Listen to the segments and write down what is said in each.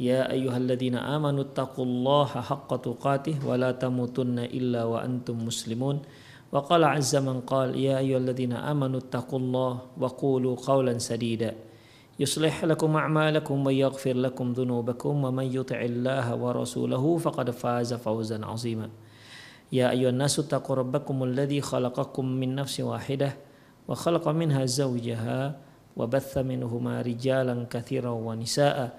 يا أيها الذين آمنوا اتقوا الله حق تقاته ولا تموتن إلا وأنتم مسلمون. وقال عز من قال يا أيها الذين آمنوا اتقوا الله وقولوا قولا سديدا. يصلح لكم أعمالكم ويغفر لكم ذنوبكم ومن يطع الله ورسوله فقد فاز فوزا عظيما. يا أيها الناس اتقوا ربكم الذي خلقكم من نفس واحدة وخلق منها زوجها وبث منهما رجالا كثيرا ونساء.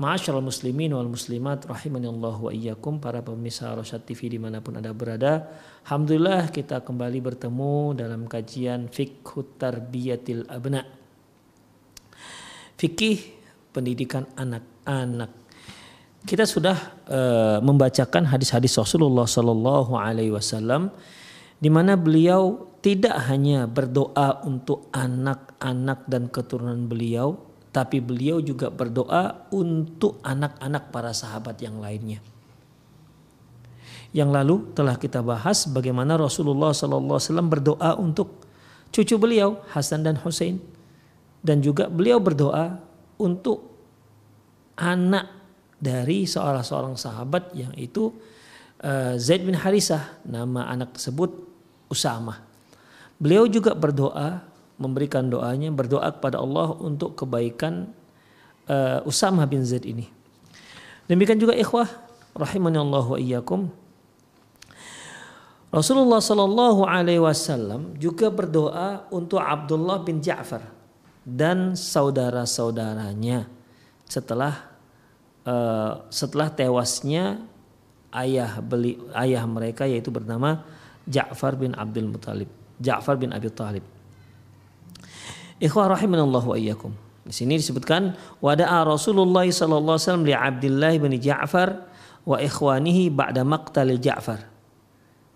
Ma'asyiral muslimin wal muslimat rahimani Allah wa iyyakum para pemirsa Rosyad TV di mana pun Anda berada. Alhamdulillah kita kembali bertemu dalam kajian Fiqh Tarbiyatil Abna. Fikih pendidikan anak-anak. Kita sudah uh, membacakan hadis-hadis Rasulullah Sallallahu Alaihi Wasallam di mana beliau tidak hanya berdoa untuk anak-anak dan keturunan beliau, tapi beliau juga berdoa untuk anak-anak para sahabat yang lainnya. Yang lalu telah kita bahas bagaimana Rasulullah SAW berdoa untuk cucu beliau Hasan dan Hussein dan juga beliau berdoa untuk anak dari seorang seorang sahabat yang itu uh, Zaid bin Harisah nama anak tersebut Usama. Beliau juga berdoa memberikan doanya berdoa kepada Allah untuk kebaikan uh, Usama bin Zaid ini. Demikian juga ikhwah rahimani Allah wa iyyakum. Rasulullah Shallallahu Alaihi Wasallam juga berdoa untuk Abdullah bin Ja'far dan saudara-saudaranya setelah uh, setelah tewasnya ayah beli ayah mereka yaitu bernama Ja'far bin Abdul Muthalib. Ja'far bin Abi Thalib. Ikhwah rahimanallah wa iyyakum. Di sini disebutkan wada'a Rasulullah sallallahu alaihi wasallam li Abdullah bin Ja'far wa ikhwanihi ba'da maqtal Ja'far.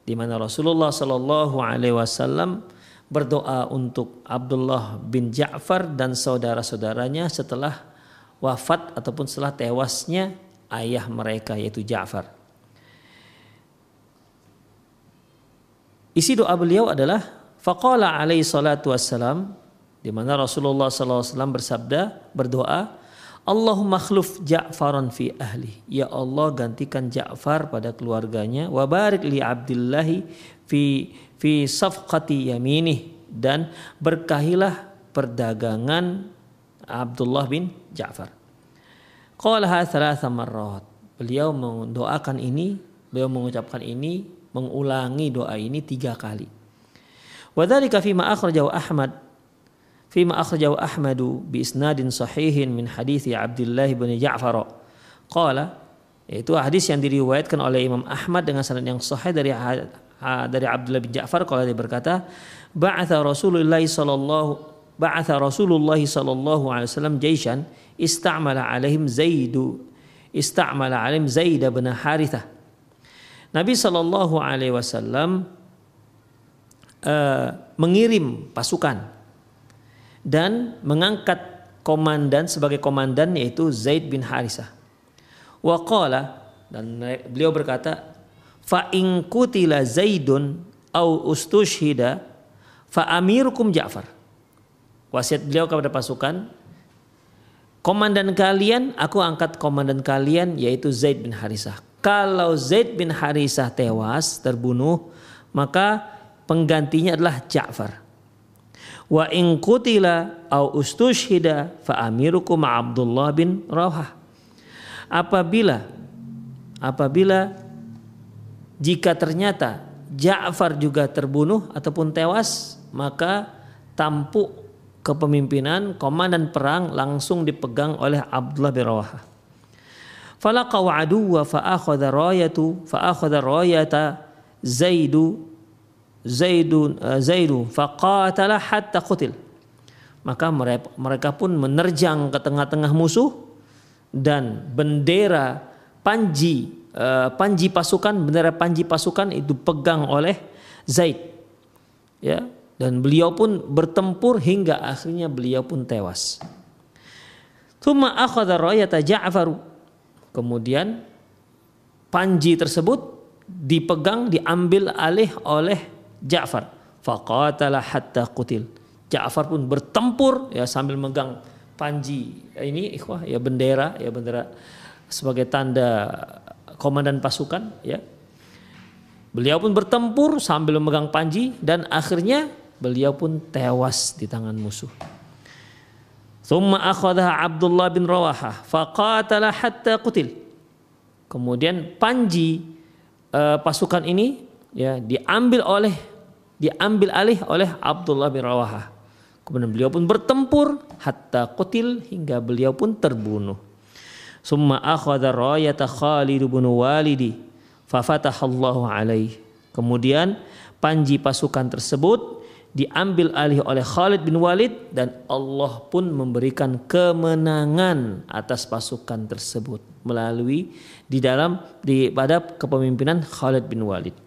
Di mana Rasulullah sallallahu alaihi wasallam berdoa untuk Abdullah bin Ja'far dan saudara-saudaranya setelah wafat ataupun setelah tewasnya ayah mereka yaitu Ja'far. Isi doa beliau adalah faqala alaihi salatu wassalam di mana Rasulullah SAW bersabda berdoa Allahumma khluf Ja'faran fi ahli. Ya Allah gantikan Ja'far pada keluarganya. Wa barik li Abdullah fi fi safqati yaminih. Dan berkahilah perdagangan Abdullah bin Ja'far. Qalaha thalatha marrat. Beliau mendoakan ini beliau mengucapkan ini mengulangi doa ini tiga kali. Wa dzalika fi ma akhrajahu Ahmad فيما أخرجه أحمد بإسناد صحيح من حديث عبد الله بن جعفر قال yaitu hadis yang diriwayatkan oleh Imam Ahmad dengan sanad yang sahih dari dari Abdullah bin Ja'far kalau dia berkata ba'atha Rasulullah sallallahu ba'atha Rasulullah sallallahu alaihi wasallam jaishan istamala alaihim Zaidu istamala alaihim Zaid bin Harithah Nabi sallallahu alaihi wasallam uh, mengirim pasukan dan mengangkat komandan sebagai komandan yaitu Zaid bin Harisah. Wa qala dan beliau berkata fa in Zaidun au ustushhida fa amirukum Ja'far. Wasiat beliau kepada pasukan komandan kalian aku angkat komandan kalian yaitu Zaid bin Harisah. Kalau Zaid bin Harisah tewas terbunuh maka penggantinya adalah Ja'far. Wa in qutila au ustushhida fa amirukum Abdullah bin Rawah. Apabila apabila jika ternyata Ja'far juga terbunuh ataupun tewas, maka tampuk kepemimpinan komandan perang langsung dipegang oleh Abdullah bin Rawahah. Falaqa aduwa fa akhadha rayatu fa akhadha rayata Zaidu Zaidu uh, Zaidu faqatala hatta qutil. Maka mereka pun menerjang ke tengah-tengah musuh dan bendera panji uh, panji pasukan bendera panji pasukan itu pegang oleh Zaid. Ya, dan beliau pun bertempur hingga akhirnya beliau pun tewas. Thumma akhadha rayata Ja'far. Kemudian panji tersebut dipegang diambil alih oleh Ja'far. Faqatala hatta qutil. Ja'far pun bertempur ya sambil megang panji ya, ini ikhwah ya bendera ya bendera sebagai tanda komandan pasukan ya. Beliau pun bertempur sambil memegang panji dan akhirnya beliau pun tewas di tangan musuh. Thumma akhadha Abdullah bin Rawaha faqatala hatta qutil. Kemudian panji uh, pasukan ini ya diambil oleh diambil alih oleh Abdullah bin Rawaha. Kemudian beliau pun bertempur hatta qutil hingga beliau pun terbunuh. Summa akhadha rayata Khalid bin Walidi fafatahallahu alaih. Kemudian panji pasukan tersebut diambil alih oleh Khalid bin Walid dan Allah pun memberikan kemenangan atas pasukan tersebut melalui di dalam di pada kepemimpinan Khalid bin Walid.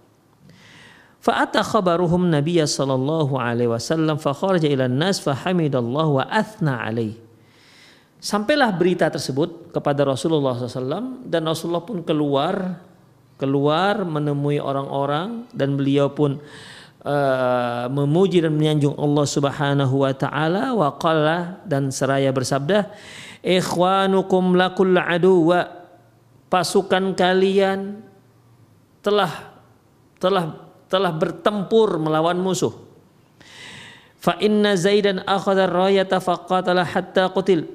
Fa'ata khabaruhum Nabiya sallallahu alaihi wasallam fa kharaja ila nas fa hamidallahu wa athna. Sampailah berita tersebut kepada Rasulullah SAW dan Rasulullah pun keluar keluar menemui orang-orang dan beliau pun uh, memuji dan menyanjung Allah Subhanahu wa taala wa qala dan seraya bersabda ikhwanukum lakul aduwa pasukan kalian telah telah telah bertempur melawan musuh fa inna zaidan akhadha rayata faqatala hatta qutil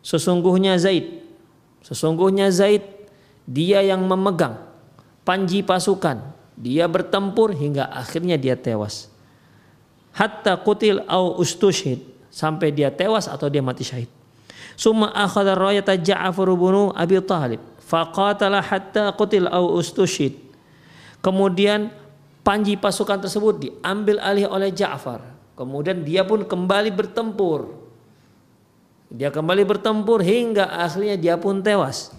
sesungguhnya zaid sesungguhnya zaid dia yang memegang panji pasukan dia bertempur hingga akhirnya dia tewas. Hatta kutil au ustushid sampai dia tewas atau dia mati syahid. Summa akhadha rayata Ja'far bin Abi Talib faqatala hatta kutil au ustushid. Kemudian panji pasukan tersebut diambil alih oleh Ja'far. Kemudian dia pun kembali bertempur. Dia kembali bertempur hingga akhirnya dia pun tewas.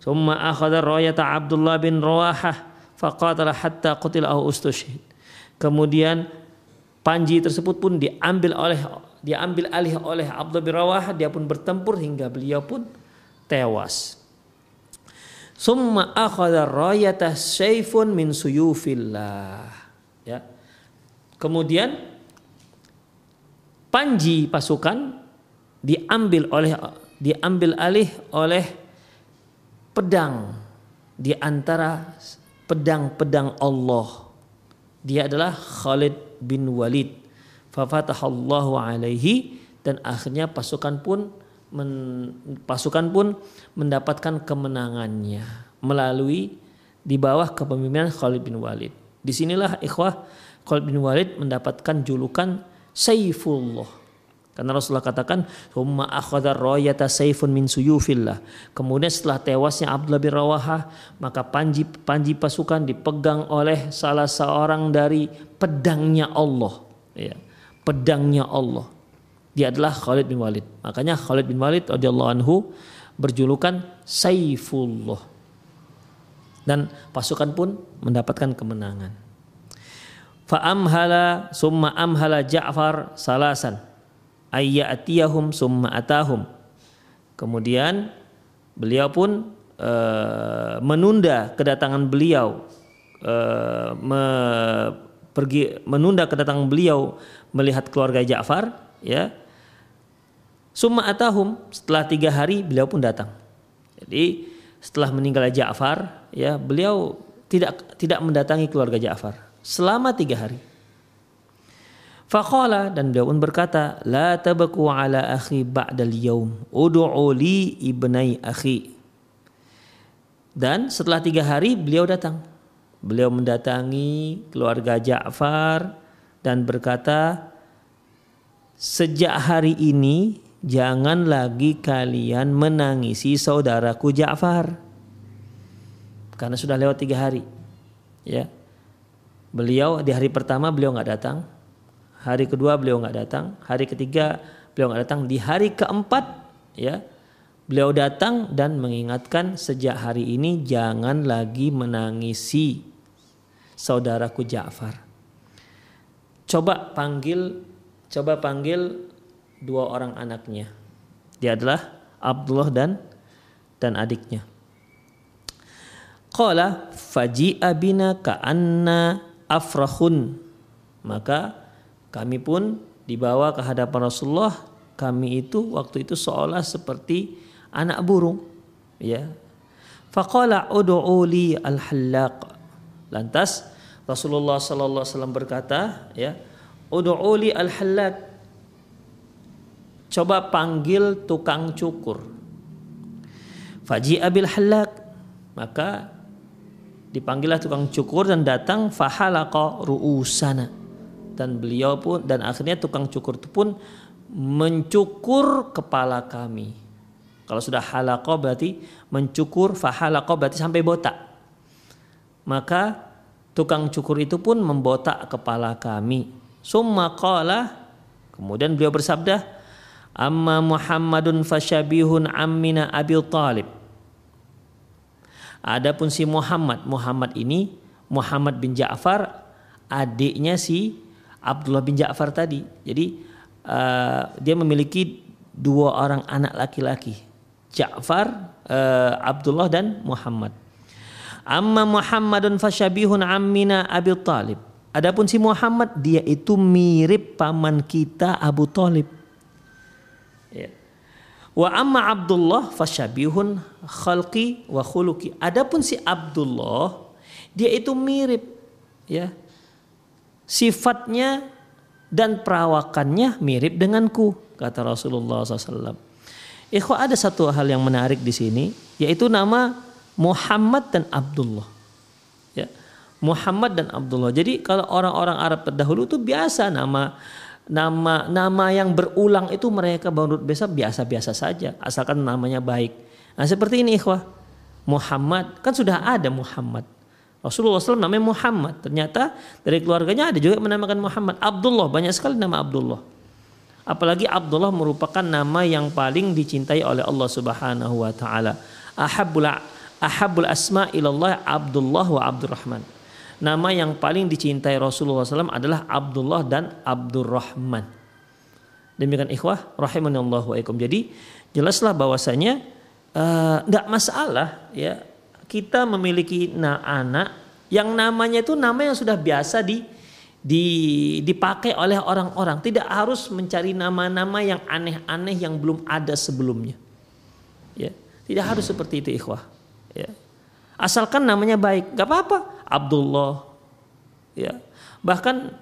Summa akhadha rayata Abdullah bin Rawahah faqatala hatta qutil au ustushhid. Kemudian panji tersebut pun diambil oleh diambil alih oleh Abdullah bin Rawah, dia pun bertempur hingga beliau pun tewas. Summa akhadha rayata sayfun min suyufillah. Ya. Kemudian panji pasukan diambil oleh diambil alih oleh pedang di antara pedang-pedang Allah. Dia adalah Khalid bin Walid. Fafatahallahu alaihi dan akhirnya pasukan pun men, pasukan pun mendapatkan kemenangannya melalui di bawah kepemimpinan Khalid bin Walid. Di sinilah ikhwah Khalid bin Walid mendapatkan julukan Saifullah karena Rasulullah katakan, "Humma akhadha rayata sayfun min suyufillah." Kemudian setelah tewasnya Abdullah bin Rawaha, maka panji panji pasukan dipegang oleh salah seorang dari pedangnya Allah. Ya, pedangnya Allah. Dia adalah Khalid bin Walid. Makanya Khalid bin Walid radhiyallahu anhu berjulukan Saifullah. Dan pasukan pun mendapatkan kemenangan. Fa amhala summa amhala Ja'far salasan ayyatiyahum summa atahum. Kemudian beliau pun e, menunda kedatangan beliau e, me, pergi menunda kedatangan beliau melihat keluarga Ja'far ya. Summa atahum setelah tiga hari beliau pun datang. Jadi setelah meninggal Ja'far ya beliau tidak tidak mendatangi keluarga Ja'far selama tiga hari. Faqala dan beliau pun berkata, La tabaku ala akhi ba'dal yaum, udu'u ibnai akhi. Dan setelah tiga hari beliau datang. Beliau mendatangi keluarga Ja'far dan berkata, sejak hari ini jangan lagi kalian menangisi saudaraku Ja'far. Karena sudah lewat tiga hari. Ya. Beliau di hari pertama beliau nggak datang. Hari kedua beliau nggak datang. Hari ketiga beliau nggak datang. Di hari keempat ya beliau datang dan mengingatkan sejak hari ini jangan lagi menangisi saudaraku Ja'far. Coba panggil coba panggil dua orang anaknya. Dia adalah Abdullah dan dan adiknya. Qala faji'a bina ka'anna afrahun. Maka kami pun dibawa ke hadapan Rasulullah. Kami itu waktu itu seolah seperti anak burung. Ya. Faqala ud'u li al-hallaq. Lantas Rasulullah sallallahu alaihi wasallam berkata, ya, ud'u li al-hallaq coba panggil tukang cukur. Faji abil halak maka dipanggillah tukang cukur dan datang fahalaqa ru'usana dan beliau pun dan akhirnya tukang cukur itu pun mencukur kepala kami. Kalau sudah halaqah berarti mencukur fahalaqah berarti sampai botak. Maka tukang cukur itu pun membotak kepala kami. Summa qala kemudian beliau bersabda, Amma Muhammadun fasyabihun ammina Abi Talib. Adapun si Muhammad, Muhammad ini Muhammad bin Ja'far adiknya si Abdullah bin Ja'far tadi. Jadi uh, dia memiliki dua orang anak laki-laki. Ja'far, uh, Abdullah dan Muhammad. Amma Muhammadun fasyabihun ammina Abi Talib. Adapun si Muhammad dia itu mirip paman kita Abu Talib. Wa amma Abdullah fasyabihun khalqi wa khuluqi. Adapun si Abdullah dia itu mirip ya. Sifatnya dan perawakannya mirip denganku kata Rasulullah SAW. Ikhwah ada satu hal yang menarik di sini yaitu nama Muhammad dan Abdullah. Ya. Muhammad dan Abdullah. Jadi kalau orang-orang Arab terdahulu itu biasa nama nama nama yang berulang itu mereka menurut biasa biasa-biasa saja asalkan namanya baik. Nah seperti ini ikhwah. Muhammad kan sudah ada Muhammad. Rasulullah SAW namanya Muhammad. Ternyata dari keluarganya ada juga yang menamakan Muhammad. Abdullah banyak sekali nama Abdullah. Apalagi Abdullah merupakan nama yang paling dicintai oleh Allah Subhanahu wa taala. Ahabbul ahabbul asma ilallah Abdullah wa Abdurrahman nama yang paling dicintai Rasulullah SAW adalah Abdullah dan Abdurrahman. Demikian ikhwah Allah wa ikum. Jadi jelaslah bahwasanya tidak eh, uh, masalah ya kita memiliki nah, anak yang namanya itu nama yang sudah biasa di, di dipakai oleh orang-orang. Tidak harus mencari nama-nama yang aneh-aneh yang belum ada sebelumnya. Ya, tidak harus seperti itu ikhwah. Ya. Asalkan namanya baik, gak apa-apa. Abdullah. Ya. Bahkan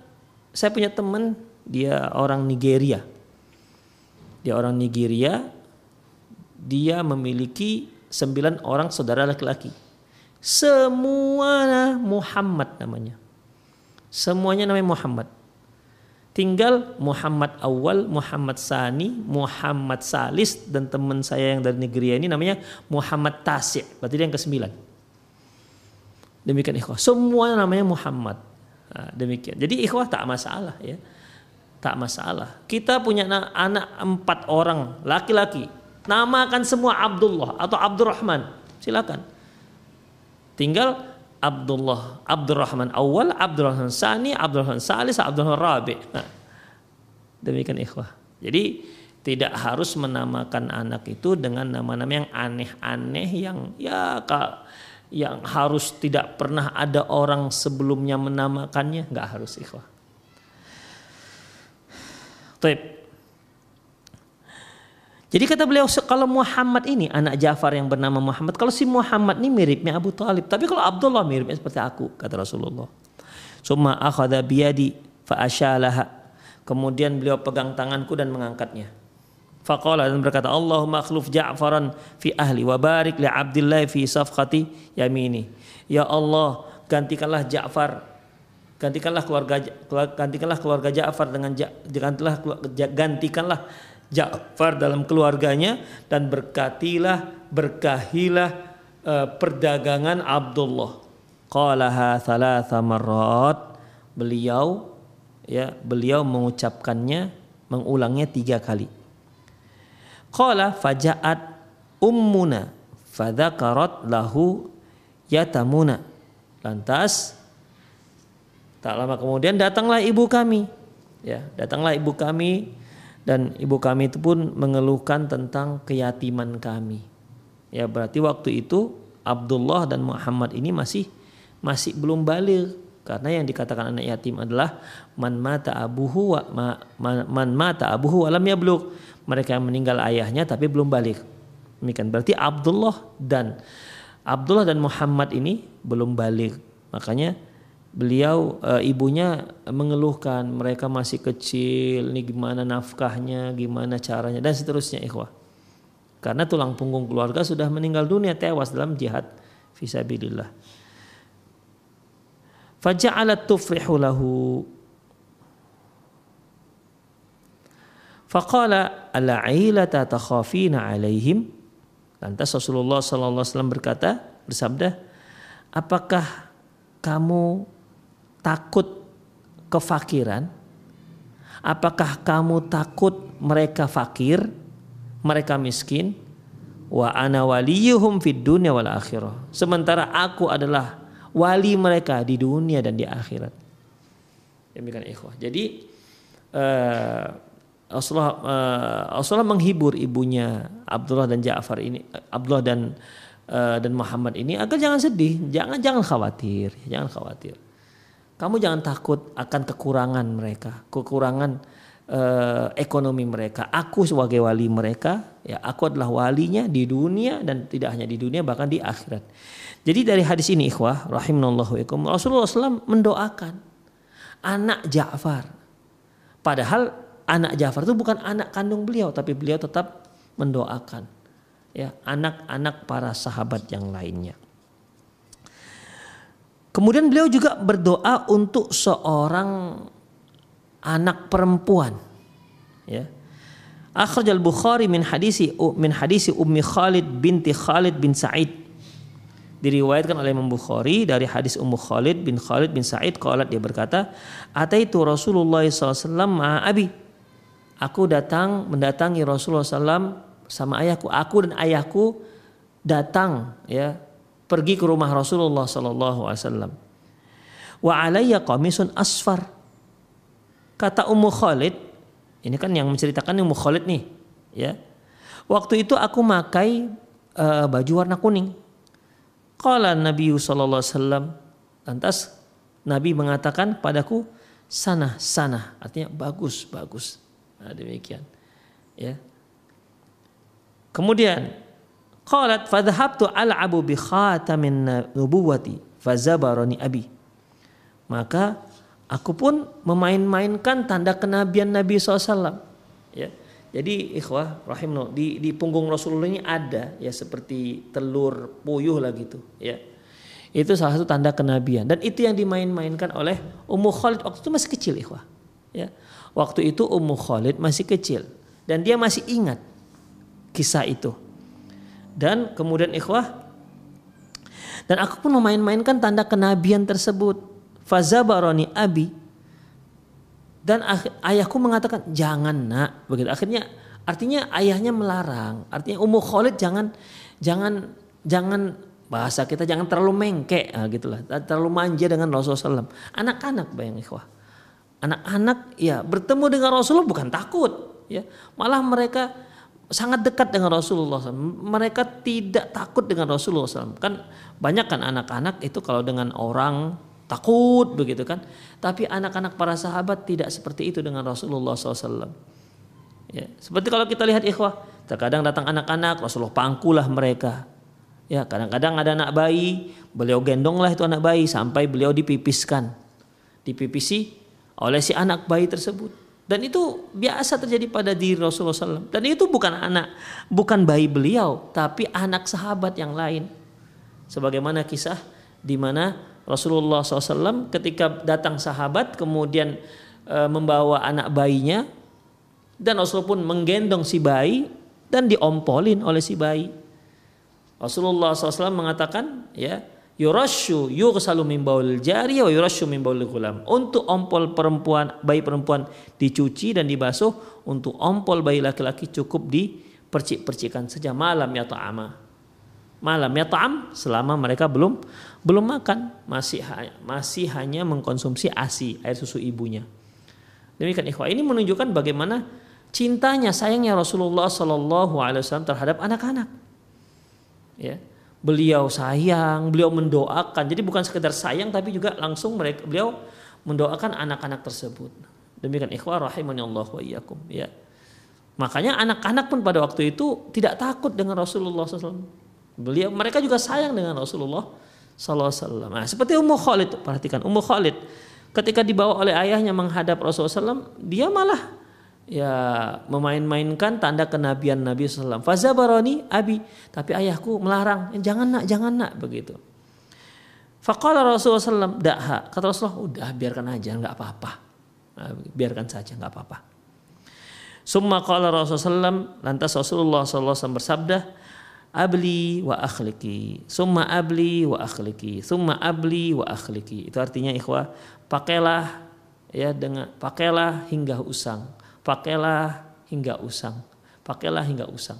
saya punya teman dia orang Nigeria. Dia orang Nigeria. Dia memiliki sembilan orang saudara laki-laki. Semua Muhammad namanya. Semuanya namanya Muhammad. Tinggal Muhammad Awal, Muhammad Sani, Muhammad Salis dan teman saya yang dari Nigeria ini namanya Muhammad Tasik. Berarti dia yang ke sembilan. Demikian ikhwah. Semua namanya Muhammad. Nah, demikian. Jadi ikhwah tak masalah ya. Tak masalah. Kita punya anak empat orang laki-laki. Namakan semua Abdullah atau Abdurrahman. Silakan. Tinggal Abdullah, Abdurrahman awal, Abdurrahman sani, Abdurrahman salis, Abdurrahman rabi. Nah, demikian ikhwah. Jadi tidak harus menamakan anak itu dengan nama-nama yang aneh-aneh yang ya kak yang harus tidak pernah ada orang sebelumnya menamakannya nggak harus ikhwah. Taib. Jadi kata beliau kalau Muhammad ini anak Ja'far yang bernama Muhammad, kalau si Muhammad ini miripnya Abu Talib, tapi kalau Abdullah miripnya seperti aku kata Rasulullah. Summa akhadha biyadi fa Kemudian beliau pegang tanganku dan mengangkatnya. Faqala dan berkata Allahumma akhluf Ja'faran fi ahli wa barik li Abdillah fi safqati yamini. Ya Allah, gantikanlah Ja'far gantikanlah keluarga gantikanlah keluarga Ja'far dengan gantikanlah gantikanlah Ja'far dalam keluarganya dan berkatilah berkahilah uh, perdagangan Abdullah. Qalaha thalatha marrat. Beliau ya beliau mengucapkannya mengulangnya tiga kali qala fajaat ummuna fadzakarat lahu yatamuna lantas Tak lama kemudian datanglah ibu kami. Ya, datanglah ibu kami dan ibu kami itu pun mengeluhkan tentang keyatiman kami. Ya, berarti waktu itu Abdullah dan Muhammad ini masih masih belum balik karena yang dikatakan anak yatim adalah man mata abuhu wa ma, man, man mata abuhu alam yablugh. Mereka yang meninggal ayahnya tapi belum balik. Demikian berarti Abdullah dan Abdullah dan Muhammad ini belum balik. Makanya beliau e, ibunya mengeluhkan mereka masih kecil, ini gimana nafkahnya, gimana caranya dan seterusnya ikhwah. Karena tulang punggung keluarga sudah meninggal dunia tewas dalam jihad fisabilillah. Faja'alat tufrihu lahu Faqala ala'ilata takhafina alaihim Lantas Rasulullah SAW berkata, bersabda, apakah kamu takut kefakiran? Apakah kamu takut mereka fakir, mereka miskin? Wa ana waliyuhum fid dunya wal akhirah. Sementara aku adalah wali mereka di dunia dan di akhirat. Demikian ikhwah. Jadi uh, Rasulullah, uh, Rasulullah menghibur ibunya Abdullah dan Ja'far ini, Abdullah dan uh, dan Muhammad ini agar jangan sedih, jangan jangan khawatir, jangan khawatir. Kamu jangan takut akan kekurangan mereka, kekurangan uh, ekonomi mereka. Aku sebagai wali mereka, ya aku adalah walinya di dunia dan tidak hanya di dunia bahkan di akhirat. Jadi dari hadis ini ikhwah rahimanallahu ikum Rasulullah SAW mendoakan anak Ja'far. Padahal anak Ja'far itu bukan anak kandung beliau tapi beliau tetap mendoakan ya anak-anak para sahabat yang lainnya. Kemudian beliau juga berdoa untuk seorang anak perempuan. Ya. Akhraj al-Bukhari min hadisi min hadisi Ummi Khalid binti Khalid bin Sa'id. Diriwayatkan oleh Imam Bukhari dari hadis Ummu Khalid bin Khalid bin Sa'id qalat dia berkata, "Ataitu Rasulullah SAW ma'a abi." Aku datang mendatangi Rasulullah SAW sama ayahku. Aku dan ayahku datang ya pergi ke rumah Rasulullah wasallam. Wa alayya qamisun asfar. Kata Ummu Khalid, ini kan yang menceritakan Ummu Khalid nih, ya. Waktu itu aku makai uh, baju warna kuning. Qala Nabi sallallahu alaihi wasallam, lantas Nabi mengatakan padaku sana sana artinya bagus bagus. Nah, demikian. Ya. Kemudian Qalat fadhahabtu al'abu bi khatamin nubuwati fazabarani abi. Maka aku pun memain-mainkan tanda kenabian Nabi SAW. Ya. Jadi ikhwah rahimno di di punggung Rasulullah ini ada ya seperti telur puyuh lah gitu ya. Itu salah satu tanda kenabian dan itu yang dimain-mainkan oleh Ummu Khalid waktu itu masih kecil ikhwah. Ya. Waktu itu Ummu Khalid masih kecil dan dia masih ingat kisah itu dan kemudian ikhwah dan aku pun memain-mainkan tanda kenabian tersebut. Fazabaroni abi dan ayahku mengatakan jangan nak begitu. Akhirnya artinya ayahnya melarang. Artinya Ummu Khalid jangan jangan jangan bahasa kita jangan terlalu mengke nah, gitulah terlalu manja dengan Rasulullah SAW. Anak-anak bayang ikhwah. Anak-anak ya bertemu dengan Rasulullah bukan takut ya malah mereka sangat dekat dengan Rasulullah SAW. Mereka tidak takut dengan Rasulullah SAW. Kan banyak kan anak-anak itu kalau dengan orang takut begitu kan. Tapi anak-anak para sahabat tidak seperti itu dengan Rasulullah SAW. Ya, seperti kalau kita lihat ikhwah, terkadang datang anak-anak, Rasulullah pangkulah mereka. Ya, kadang-kadang ada anak bayi, beliau gendonglah itu anak bayi sampai beliau dipipiskan. Dipipisi oleh si anak bayi tersebut. Dan itu biasa terjadi pada diri Rasulullah SAW. Dan itu bukan anak, bukan bayi beliau, tapi anak sahabat yang lain. Sebagaimana kisah di mana Rasulullah SAW ketika datang sahabat kemudian e, membawa anak bayinya dan Rasul pun menggendong si bayi dan diompolin oleh si bayi. Rasulullah SAW mengatakan ya yurashu yughsalu min baul jari wa yurashu min baul gulam. Untuk ompol perempuan bayi perempuan dicuci dan dibasuh, untuk ompol bayi laki-laki cukup dipercik-percikan saja malam ya ta'ama malam ya ta'am selama mereka belum belum makan masih masih hanya mengkonsumsi ASI air susu ibunya. Demikian ikhwah ini menunjukkan bagaimana cintanya sayangnya Rasulullah Shallallahu Alaihi Wasallam terhadap anak-anak. Ya, beliau sayang, beliau mendoakan. Jadi bukan sekedar sayang tapi juga langsung mereka beliau mendoakan anak-anak tersebut. Demikian ikhwah rahimani Allah wa iyyakum ya. Makanya anak-anak pun pada waktu itu tidak takut dengan Rasulullah SAW Beliau mereka juga sayang dengan Rasulullah wasallam. Nah, seperti Ummu Khalid, perhatikan Ummu Khalid ketika dibawa oleh ayahnya menghadap Rasulullah SAW, dia malah ya memain-mainkan tanda kenabian Nabi SAW. Fazabaroni abi, tapi ayahku melarang, jangan nak, jangan nak begitu. Faqala Rasulullah SAW, daha. Kata Rasulullah, udah biarkan aja, nggak apa-apa. Nah, biarkan saja, nggak apa-apa. Summa qala Rasulullah SAW, lantas Rasulullah SAW bersabda, abli wa akhliki summa abli wa akhliki summa abli wa akhliki itu artinya ikhwah pakailah ya dengan pakailah hingga usang pakailah hingga usang. Pakailah hingga usang.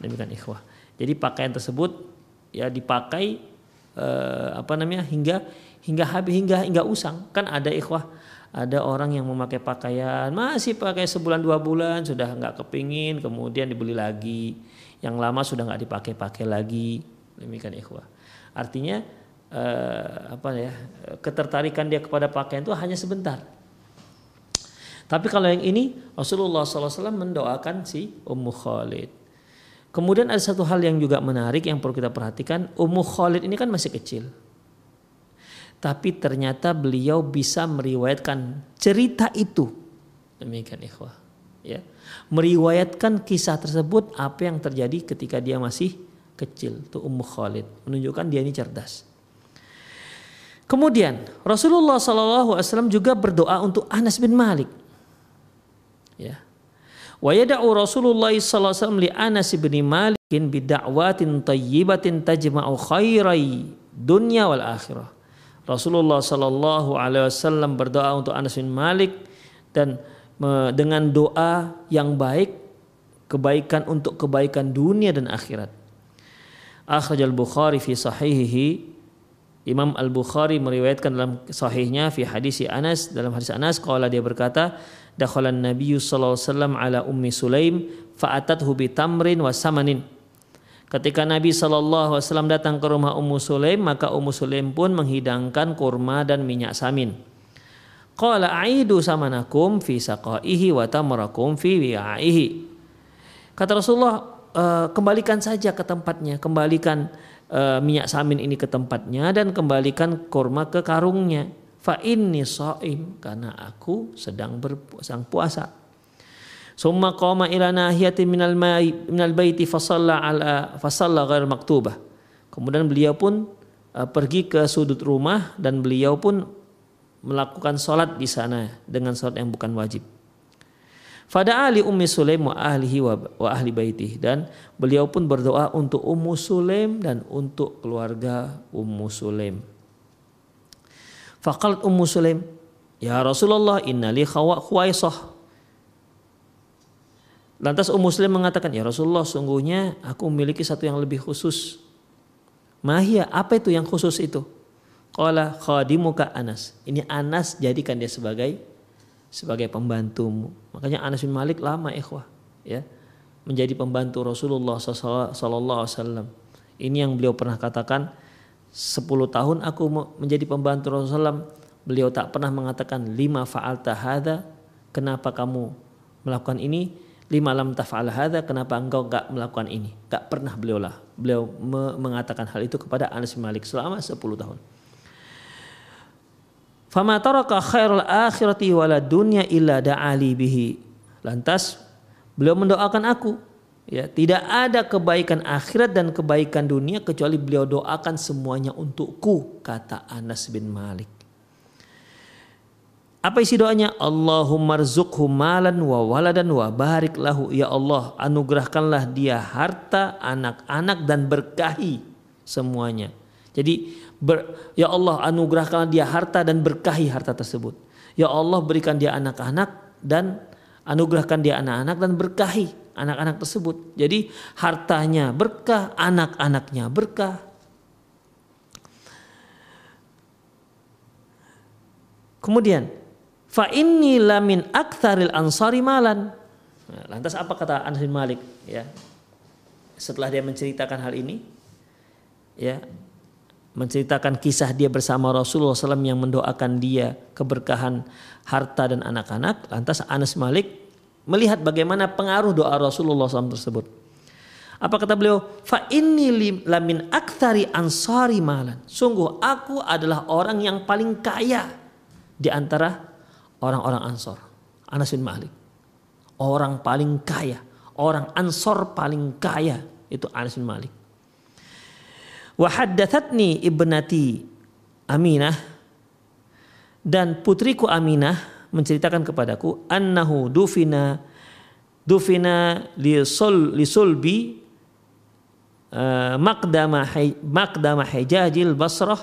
Demikian ikhwah. Jadi pakaian tersebut ya dipakai eh, apa namanya hingga hingga habis hingga hingga usang. Kan ada ikhwah ada orang yang memakai pakaian masih pakai sebulan dua bulan sudah nggak kepingin kemudian dibeli lagi. Yang lama sudah nggak dipakai-pakai lagi. Demikian ikhwah. Artinya eh, apa ya ketertarikan dia kepada pakaian itu hanya sebentar tapi kalau yang ini Rasulullah SAW mendoakan si Ummu Khalid. Kemudian ada satu hal yang juga menarik yang perlu kita perhatikan Ummu Khalid ini kan masih kecil. Tapi ternyata beliau bisa meriwayatkan cerita itu. Demikian ikhwah ya. Meriwayatkan kisah tersebut apa yang terjadi ketika dia masih kecil itu Ummu Khalid. Menunjukkan dia ini cerdas. Kemudian Rasulullah SAW juga berdoa untuk Anas bin Malik ya. Wa yada'u Rasulullah SAW li Anas bin Malik bida'watin tayyibatin tajma'u khairai dunya wal akhirah. Rasulullah Sallallahu Alaihi Wasallam berdoa untuk Anas bin Malik dan dengan doa yang baik kebaikan untuk kebaikan dunia dan akhirat. Akhraj al-Bukhari fi sahihihi. Imam Al-Bukhari meriwayatkan dalam sahihnya fi hadis Anas dalam hadis Anas qala dia berkata dakhalan Nabi sallallahu alaihi wasallam ala ummi Sulaim fa'atathu bi tamrin wa samanin Ketika Nabi Shallallahu Alaihi Wasallam datang ke rumah Ummu Sulaim, maka Ummu Sulaim pun menghidangkan kurma dan minyak samin. Qala aidu samanakum fi saqaihi wa tamrakum fi wi'aihi. Kata Rasulullah, e, kembalikan saja ke tempatnya, kembalikan e, minyak samin ini ke tempatnya dan kembalikan kurma ke karungnya. Fa inni shaim karena aku sedang berpuasa puasa. Summa qama ila nahiyatin minal mai minal baiti fa ala fa ghair maktubah. Kemudian beliau pun uh, pergi ke sudut rumah dan beliau pun melakukan sholat di sana dengan sholat yang bukan wajib. Fada ali Ummi Sulaim wa ahlihi wa, wa ahli baitih dan beliau pun berdoa untuk Ummu Sulaim dan untuk keluarga Ummu Sulaim. Faqalat Ummu Sulaim, "Ya Rasulullah, innali khawa khuwaisah." Lantas Ummu Sulaim mengatakan, "Ya Rasulullah, sungguhnya aku memiliki satu yang lebih khusus." Mahia, apa itu yang khusus itu? Qala khadimuka Anas. Ini Anas jadikan dia sebagai sebagai pembantumu. Makanya Anas bin Malik lama ikhwah ya menjadi pembantu Rasulullah sallallahu alaihi wasallam. Ini yang beliau pernah katakan 10 tahun aku menjadi pembantu Rasulullah beliau tak pernah mengatakan lima fa'alta hadza kenapa kamu melakukan ini? Lima lam taf'al hadza kenapa engkau enggak melakukan ini? Enggak pernah beliau lah. Beliau mengatakan hal itu kepada Anas bin Malik selama 10 tahun. Fama taraka khairul akhirati wala dunya illa da'ali bihi. Lantas beliau mendoakan aku ya tidak ada kebaikan akhirat dan kebaikan dunia kecuali beliau doakan semuanya untukku kata Anas bin Malik apa isi doanya? Allahumma rzukhu malan wa waladan wa barik lahu. Ya Allah, anugerahkanlah dia harta, anak-anak dan berkahi semuanya. Jadi ber, ya Allah anugerahkanlah dia harta dan berkahi harta tersebut. Ya Allah berikan dia anak-anak dan anugerahkan dia anak-anak dan berkahi anak-anak tersebut. Jadi hartanya berkah, anak-anaknya berkah. Kemudian Fa inni lamin aktsaril ansari malan. Nah, lantas apa kata Anas bin Malik ya? Setelah dia menceritakan hal ini ya, menceritakan kisah dia bersama Rasulullah SAW yang mendoakan dia keberkahan harta dan anak-anak, lantas Anas Malik melihat bagaimana pengaruh doa Rasulullah SAW tersebut. Apa kata beliau? Fa inni lamin aktsari ansari malan. Sungguh aku adalah orang yang paling kaya di antara orang-orang Ansor. Anas bin Malik. Orang paling kaya. Orang Ansor paling kaya. Itu Anas bin Malik. Wahaddathatni ibnati Aminah. Dan putriku Aminah menceritakan kepadaku. Annahu dufina dufina lisul lisulbi uh, maqdama maqdama hijajil basrah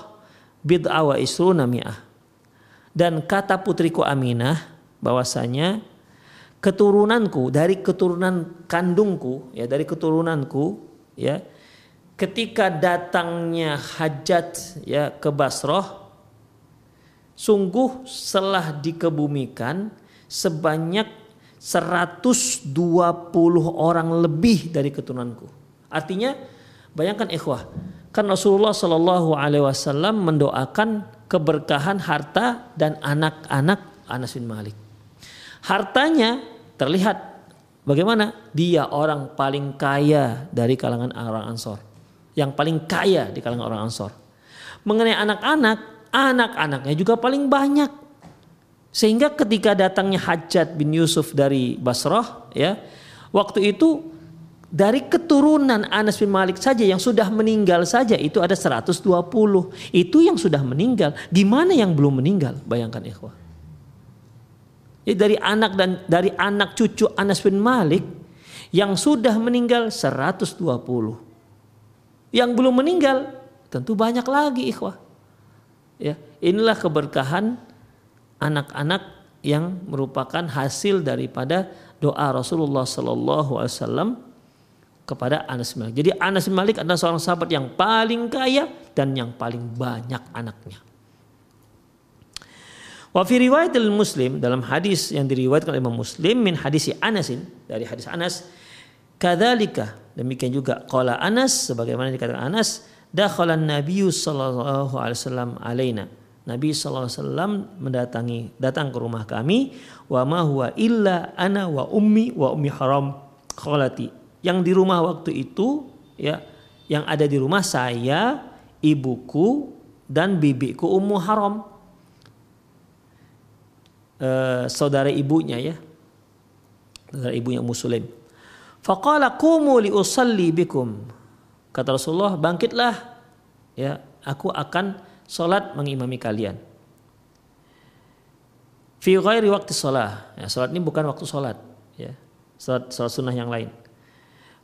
bid'a wa isruna mi'ah dan kata putriku Aminah bahwasanya keturunanku dari keturunan kandungku ya dari keturunanku ya ketika datangnya hajat ya ke Basroh sungguh setelah dikebumikan sebanyak 120 orang lebih dari keturunanku artinya bayangkan ikhwah kan Rasulullah Shallallahu Alaihi Wasallam mendoakan keberkahan harta dan anak-anak Anas bin Malik. Hartanya terlihat bagaimana dia orang paling kaya dari kalangan orang Ansor. Yang paling kaya di kalangan orang Ansor. Mengenai anak-anak, anak-anaknya juga paling banyak. Sehingga ketika datangnya Hajat bin Yusuf dari Basrah ya, waktu itu dari keturunan Anas bin Malik saja yang sudah meninggal saja itu ada 120. Itu yang sudah meninggal. Gimana yang belum meninggal? Bayangkan ikhwah. Ya, dari anak dan dari anak cucu Anas bin Malik yang sudah meninggal 120. Yang belum meninggal tentu banyak lagi ikhwah. Ya, inilah keberkahan anak-anak yang merupakan hasil daripada doa Rasulullah sallallahu alaihi wasallam kepada Anas Malik. Jadi Anas Malik adalah seorang sahabat yang paling kaya dan yang paling banyak anaknya. Wa fi riwayat Muslim dalam hadis yang diriwayatkan oleh Imam Muslim min hadis Anasin dari hadis Anas kadzalika demikian juga qala Anas sebagaimana dikatakan Anas dakhala Nabi sallallahu alaihi wasallam alaina Nabi wasallam mendatangi datang ke rumah kami wa ma huwa illa ana wa ummi wa ummi haram khalati yang di rumah waktu itu ya yang ada di rumah saya, ibuku dan bibiku Ummu Haram. E, saudara ibunya ya. Saudara ibunya Ummu Sulaim. Faqala qumu li usalli bikum. Kata Rasulullah, bangkitlah ya, aku akan salat mengimami kalian. Fi ghairi waktu salat. Ya, salat ini bukan waktu salat ya. Salat, salat sunnah yang lain.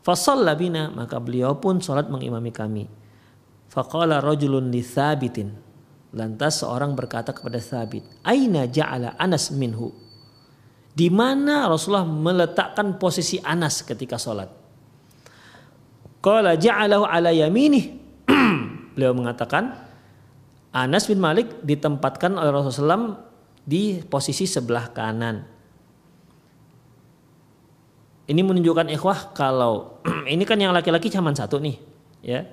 Fasalla bina maka beliau pun sholat mengimami kami. Faqala rajulun li thabitin. Lantas seorang berkata kepada Thabit, "Aina ja'ala Anas minhu?" Di mana Rasulullah meletakkan posisi Anas ketika sholat? Qala ja'alahu ala yaminih. beliau mengatakan, Anas bin Malik ditempatkan oleh Rasulullah SAW di posisi sebelah kanan. Ini menunjukkan ikhwah kalau ini kan yang laki-laki cuma satu nih, ya.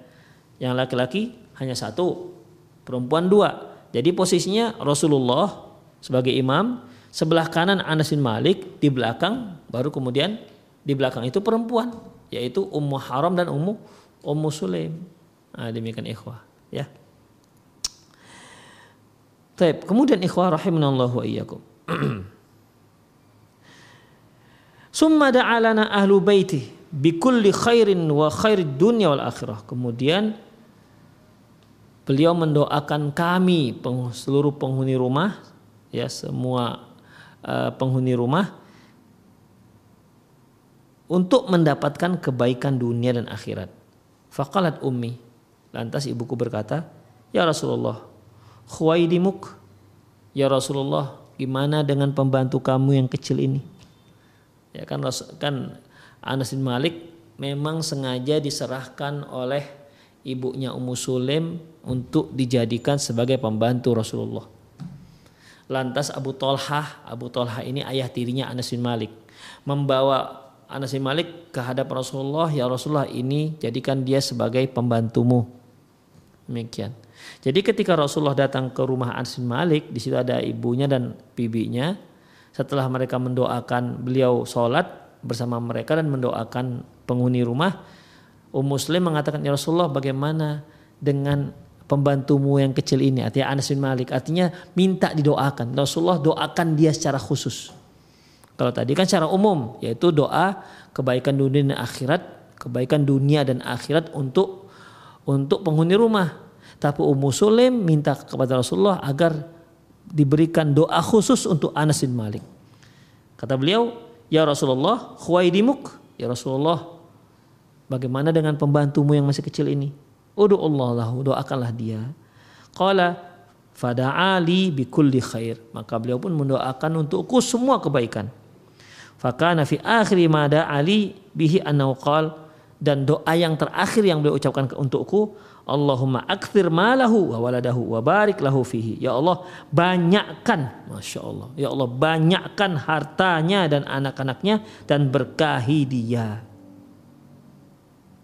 Yang laki-laki hanya satu, perempuan dua. Jadi posisinya Rasulullah sebagai imam, sebelah kanan Anas bin Malik, di belakang baru kemudian di belakang itu perempuan, yaitu Ummu Haram dan Ummu Ummu Sulaim. Nah, demikian ikhwah, ya. Taib. Kemudian ikhwah rahimanallahu wa iyyakum. Summa da'alana ahlu baiti bikulli khairin wa khairid dunya wal akhirah. Kemudian beliau mendoakan kami seluruh penghuni rumah ya semua uh, penghuni rumah untuk mendapatkan kebaikan dunia dan akhirat. Faqalat ummi. Lantas ibuku berkata, "Ya Rasulullah, khuwaidimuk. Ya Rasulullah, gimana dengan pembantu kamu yang kecil ini?" Ya kan kan Anas bin Malik memang sengaja diserahkan oleh ibunya Ummu Sulaim untuk dijadikan sebagai pembantu Rasulullah. Lantas Abu Tolhah, Abu Tolhah ini ayah tirinya Anas bin Malik, membawa Anas bin Malik ke hadap Rasulullah, ya Rasulullah ini jadikan dia sebagai pembantumu. Demikian. Jadi ketika Rasulullah datang ke rumah Anas bin Malik, di situ ada ibunya dan bibinya. Setelah mereka mendoakan beliau sholat bersama mereka dan mendoakan penghuni rumah, Um Muslim mengatakan ya Rasulullah bagaimana dengan pembantumu yang kecil ini artinya Anas bin Malik artinya minta didoakan Rasulullah doakan dia secara khusus kalau tadi kan secara umum yaitu doa kebaikan dunia dan akhirat, kebaikan dunia dan akhirat untuk untuk penghuni rumah. Tapi Ummu Sulaim minta kepada Rasulullah agar diberikan doa khusus untuk Anas bin Malik. Kata beliau, "Ya Rasulullah, khuwaidimuk." Ya Rasulullah, bagaimana dengan pembantumu yang masih kecil ini? Udu Allah lahu, doakanlah dia. Qala fada'ali bikulli khair. Maka beliau pun mendoakan untukku semua kebaikan. Fakana fi akhiri mada Ali bihi annahu dan doa yang terakhir yang beliau ucapkan untukku Allahumma akthir malahu wa waladahu wa barik lahu fihi. Ya Allah, banyakkan, Masya Allah. Ya Allah, banyakkan hartanya dan anak-anaknya dan berkahi dia.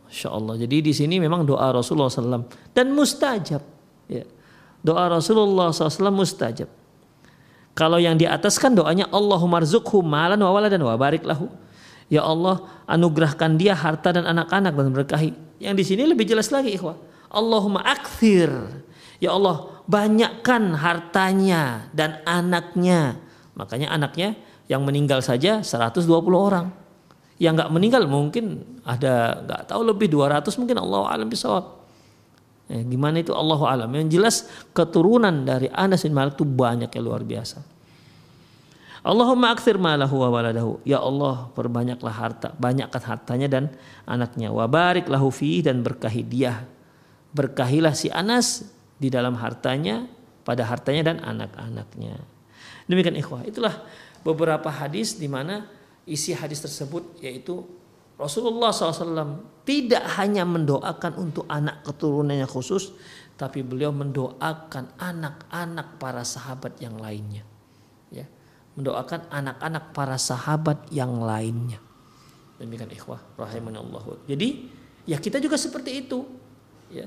Masya Allah. Jadi di sini memang doa Rasulullah SAW dan mustajab. Ya. Doa Rasulullah SAW mustajab. Kalau yang di atas kan doanya Allahumma rzukhu malan wa waladan wa barik lahu. Ya Allah, anugerahkan dia harta dan anak-anak dan berkahi. Yang di sini lebih jelas lagi ikhwah. Allahumma akthir. Ya Allah, banyakkan hartanya dan anaknya. Makanya anaknya yang meninggal saja 120 orang. Yang nggak meninggal mungkin ada nggak tahu lebih 200 mungkin Allah alam bisawab. Ya, gimana itu Allah alam. Yang jelas keturunan dari Anas bin Malik itu banyak yang luar biasa. Allahumma akthir malahu wa waladahu. Ya Allah, perbanyaklah harta, banyakkan hartanya dan anaknya. Wa barik lahu fi dan berkahi dia. Berkahilah si Anas di dalam hartanya, pada hartanya dan anak-anaknya. Demikian ikhwah. Itulah beberapa hadis di mana isi hadis tersebut yaitu Rasulullah SAW tidak hanya mendoakan untuk anak keturunannya khusus, tapi beliau mendoakan anak-anak para sahabat yang lainnya. Ya, mendoakan anak-anak para sahabat yang lainnya. Demikian ikhwah Allah. Jadi ya kita juga seperti itu. Ya.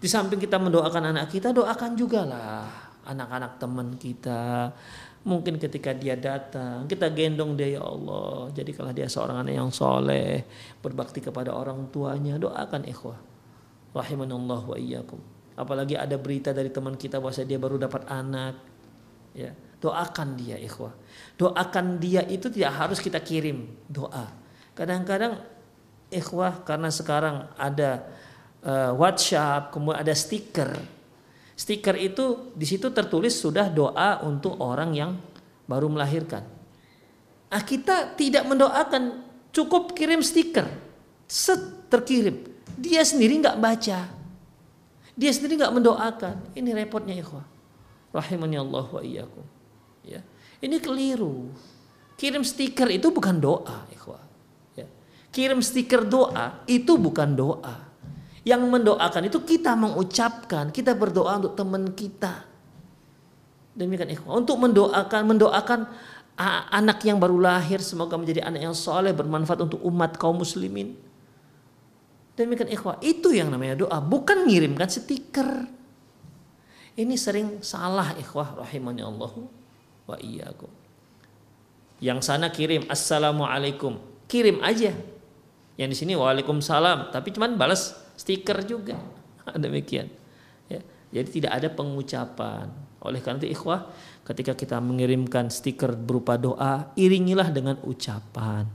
Di samping kita mendoakan anak kita, doakan juga lah anak-anak teman kita, Mungkin ketika dia datang, kita gendong dia ya Allah. Jadi kalau dia seorang anak yang soleh, berbakti kepada orang tuanya, doakan ikhwah. Rahimanallah wa iyyakum. Apalagi ada berita dari teman kita bahwa dia baru dapat anak. Ya, doakan dia ikhwah. Doakan dia itu tidak harus kita kirim doa. Kadang-kadang ikhwah karena sekarang ada uh, WhatsApp, kemudian ada stiker Stiker itu di situ tertulis sudah doa untuk orang yang baru melahirkan. Ah kita tidak mendoakan, cukup kirim stiker, set terkirim. Dia sendiri nggak baca, dia sendiri nggak mendoakan. Ini repotnya ikhwah. Rahimani Allah wa iyyakum. Ya. Ini keliru. Kirim stiker itu bukan doa, ikhwah. Ya. Kirim stiker doa itu bukan doa. Yang mendoakan itu kita mengucapkan, kita berdoa untuk teman kita. Demikian ikhwan. Untuk mendoakan, mendoakan anak yang baru lahir semoga menjadi anak yang soleh bermanfaat untuk umat kaum muslimin. Demikian ikhwah. Itu yang namanya doa, bukan ngirimkan stiker. Ini sering salah ikhwah rahimani Allah wa iyyakum. Yang sana kirim assalamualaikum, kirim aja. Yang di sini waalaikumsalam, tapi cuman balas stiker juga. Demikian. Ya. Jadi tidak ada pengucapan. Oleh karena itu ikhwah ketika kita mengirimkan stiker berupa doa iringilah dengan ucapan.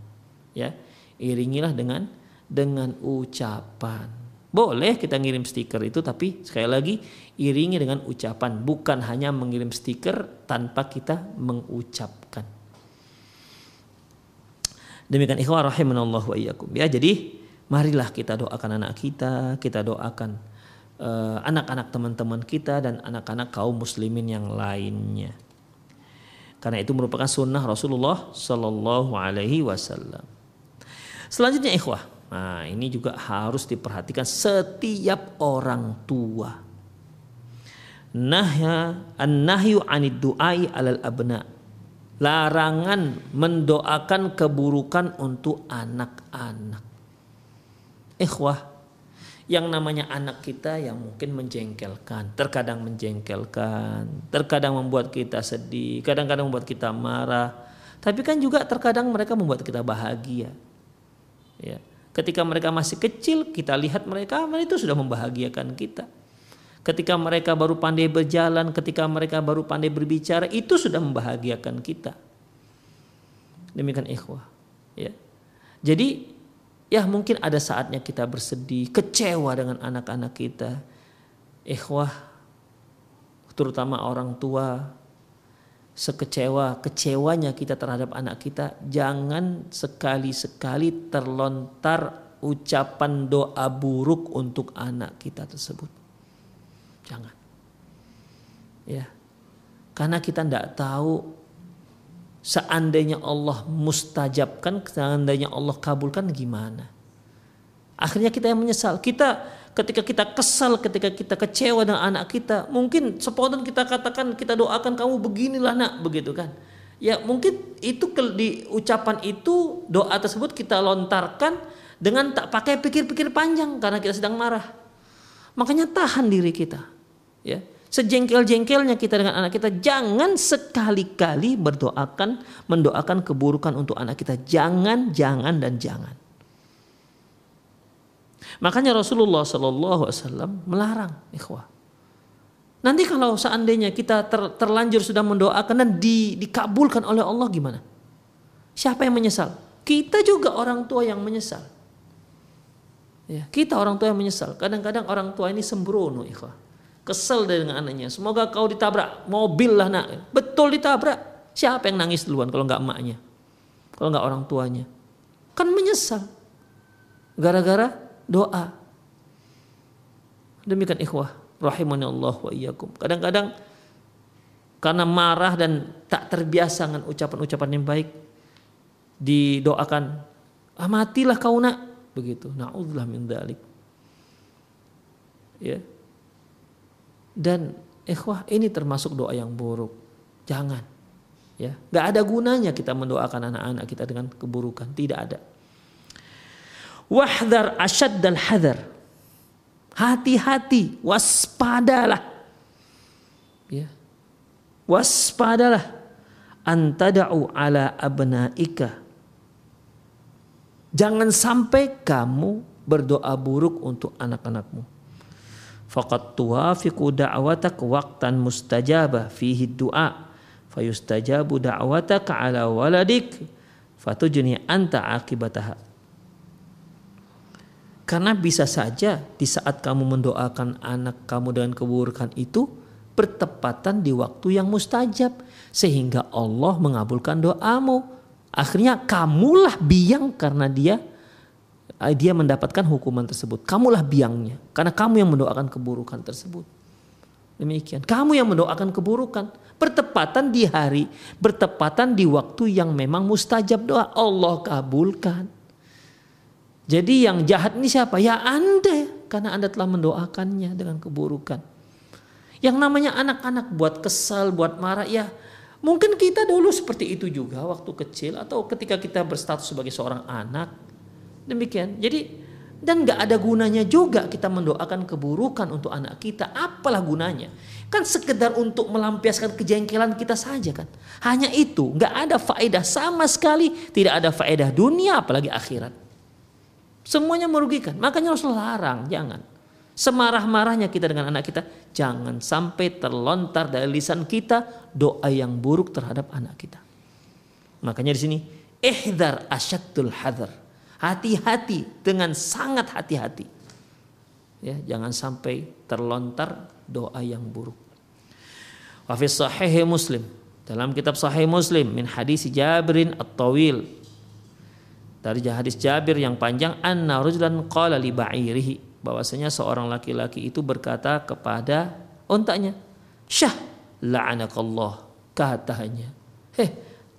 Ya. Iringilah dengan dengan ucapan. Boleh kita ngirim stiker itu tapi sekali lagi iringi dengan ucapan, bukan hanya mengirim stiker tanpa kita mengucapkan. Demikian ikhwah rahimanallahu wa iyyakum. Ya, jadi marilah kita doakan anak kita, kita doakan uh, anak-anak teman-teman kita dan anak-anak kaum muslimin yang lainnya. Karena itu merupakan sunnah Rasulullah Shallallahu Alaihi Wasallam. Selanjutnya ikhwah, nah ini juga harus diperhatikan setiap orang tua. Nahya an-nahyu anid du'ai alal abna. Larangan mendoakan keburukan untuk anak-anak. Ikhwah, yang namanya anak kita yang mungkin menjengkelkan, terkadang menjengkelkan, terkadang membuat kita sedih, kadang-kadang membuat kita marah. Tapi kan juga terkadang mereka membuat kita bahagia. Ya. Ketika mereka masih kecil, kita lihat mereka, itu sudah membahagiakan kita. Ketika mereka baru pandai berjalan, ketika mereka baru pandai berbicara, itu sudah membahagiakan kita. Demikian ikhwah. Ya. Jadi Ya mungkin ada saatnya kita bersedih, kecewa dengan anak-anak kita. Ikhwah, terutama orang tua, sekecewa kecewanya kita terhadap anak kita, jangan sekali-sekali terlontar ucapan doa buruk untuk anak kita tersebut. Jangan. Ya. Karena kita tidak tahu seandainya Allah mustajabkan, seandainya Allah kabulkan gimana? Akhirnya kita yang menyesal. Kita ketika kita kesal, ketika kita kecewa dengan anak kita, mungkin spontan kita katakan, kita doakan kamu beginilah nak, begitu kan? Ya mungkin itu di ucapan itu doa tersebut kita lontarkan dengan tak pakai pikir-pikir panjang karena kita sedang marah. Makanya tahan diri kita. Ya, Sejengkel-jengkelnya kita dengan anak kita, jangan sekali-kali berdoakan, mendoakan keburukan untuk anak kita. Jangan, jangan, dan jangan. Makanya Rasulullah Shallallahu Alaihi Wasallam melarang, ikhwah. Nanti kalau seandainya kita ter, terlanjur sudah mendoakan dan di, dikabulkan oleh Allah gimana? Siapa yang menyesal? Kita juga orang tua yang menyesal. Ya, kita orang tua yang menyesal. Kadang-kadang orang tua ini sembrono, ikhwah Kesel dengan anaknya. Semoga kau ditabrak mobil lah nak. Betul ditabrak. Siapa yang nangis duluan kalau nggak emaknya? Kalau nggak orang tuanya? Kan menyesal. Gara-gara doa. Demikian ikhwah. Rahimani Allah wa iyyakum. Kadang-kadang karena marah dan tak terbiasa dengan ucapan-ucapan yang baik didoakan ah matilah kau nak begitu naudzubillah min dzalik ya dan ikhwah ini termasuk doa yang buruk. Jangan. Ya, nggak ada gunanya kita mendoakan anak-anak kita dengan keburukan, tidak ada. Wahdar asyad dan hadar. Hati-hati, waspadalah. Ya. Waspadalah antada'u ala abnaika. Jangan sampai kamu berdoa buruk untuk anak-anakmu faqad tuwafiqu da'watak waqtan mustajabah fihi du'a. Fayustajabu da'wataka ala waladik fatujni anta akibataha karena bisa saja di saat kamu mendoakan anak kamu dengan keburukan itu bertepatan di waktu yang mustajab sehingga Allah mengabulkan doamu. Akhirnya kamulah biang karena dia dia mendapatkan hukuman tersebut. Kamulah biangnya karena kamu yang mendoakan keburukan tersebut. Demikian. Kamu yang mendoakan keburukan bertepatan di hari, bertepatan di waktu yang memang mustajab doa Allah kabulkan. Jadi yang jahat ini siapa? Ya Anda karena Anda telah mendoakannya dengan keburukan. Yang namanya anak-anak buat kesal, buat marah ya mungkin kita dulu seperti itu juga waktu kecil atau ketika kita berstatus sebagai seorang anak Demikian. Jadi dan nggak ada gunanya juga kita mendoakan keburukan untuk anak kita. Apalah gunanya? Kan sekedar untuk melampiaskan kejengkelan kita saja kan. Hanya itu, nggak ada faedah sama sekali. Tidak ada faedah dunia apalagi akhirat. Semuanya merugikan. Makanya harus larang, jangan. Semarah-marahnya kita dengan anak kita, jangan sampai terlontar dari lisan kita doa yang buruk terhadap anak kita. Makanya di sini, ihdar asyaddul hadar Hati-hati dengan sangat hati-hati. Ya, jangan sampai terlontar doa yang buruk. Wa fi sahih Muslim dalam kitab Sahih Muslim min hadis Jabirin At-Tawil dari hadis Jabir yang panjang anna rajulan qala li ba'irihi bahwasanya seorang laki-laki itu berkata kepada untanya syah la'anakallah katanya heh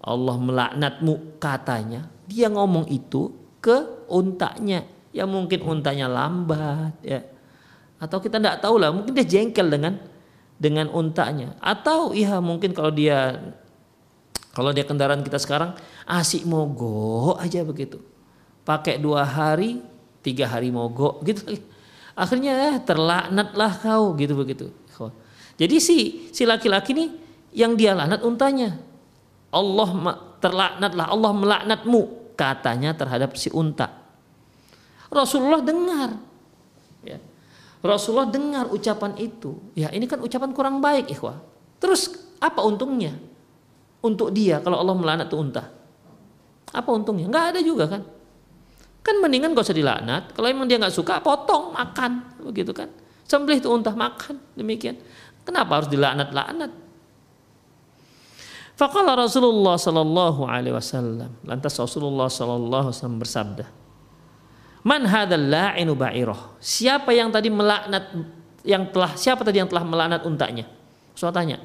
Allah melaknatmu katanya dia ngomong itu ke untanya ya mungkin untanya lambat ya. Atau kita tidak tahu lah mungkin dia jengkel dengan dengan untanya atau iya mungkin kalau dia kalau dia kendaraan kita sekarang asik mogok aja begitu. Pakai dua hari tiga hari mogok gitu. Akhirnya eh, terlaknatlah kau gitu begitu. Jadi si si laki-laki nih yang dia laknat untanya. Allah terlaknatlah Allah melaknatmu katanya terhadap si unta Rasulullah dengar ya Rasulullah dengar ucapan itu. Ya ini kan ucapan kurang baik ikhwah. Terus apa untungnya? Untuk dia kalau Allah melaknat tuh unta. Apa untungnya? Nggak ada juga kan. Kan mendingan gak usah dilaknat. Kalau emang dia nggak suka potong makan. Begitu kan. Sembelih tuh unta makan. Demikian. Kenapa harus dilaknat-laknat? Faqala Rasulullah sallallahu alaihi wasallam. Lantas Rasulullah sallallahu alaihi wasallam bersabda, Man hadzal la'inu ba'irah? Siapa yang tadi melaknat yang telah siapa tadi yang telah melaknat untanya? Rasul tanya.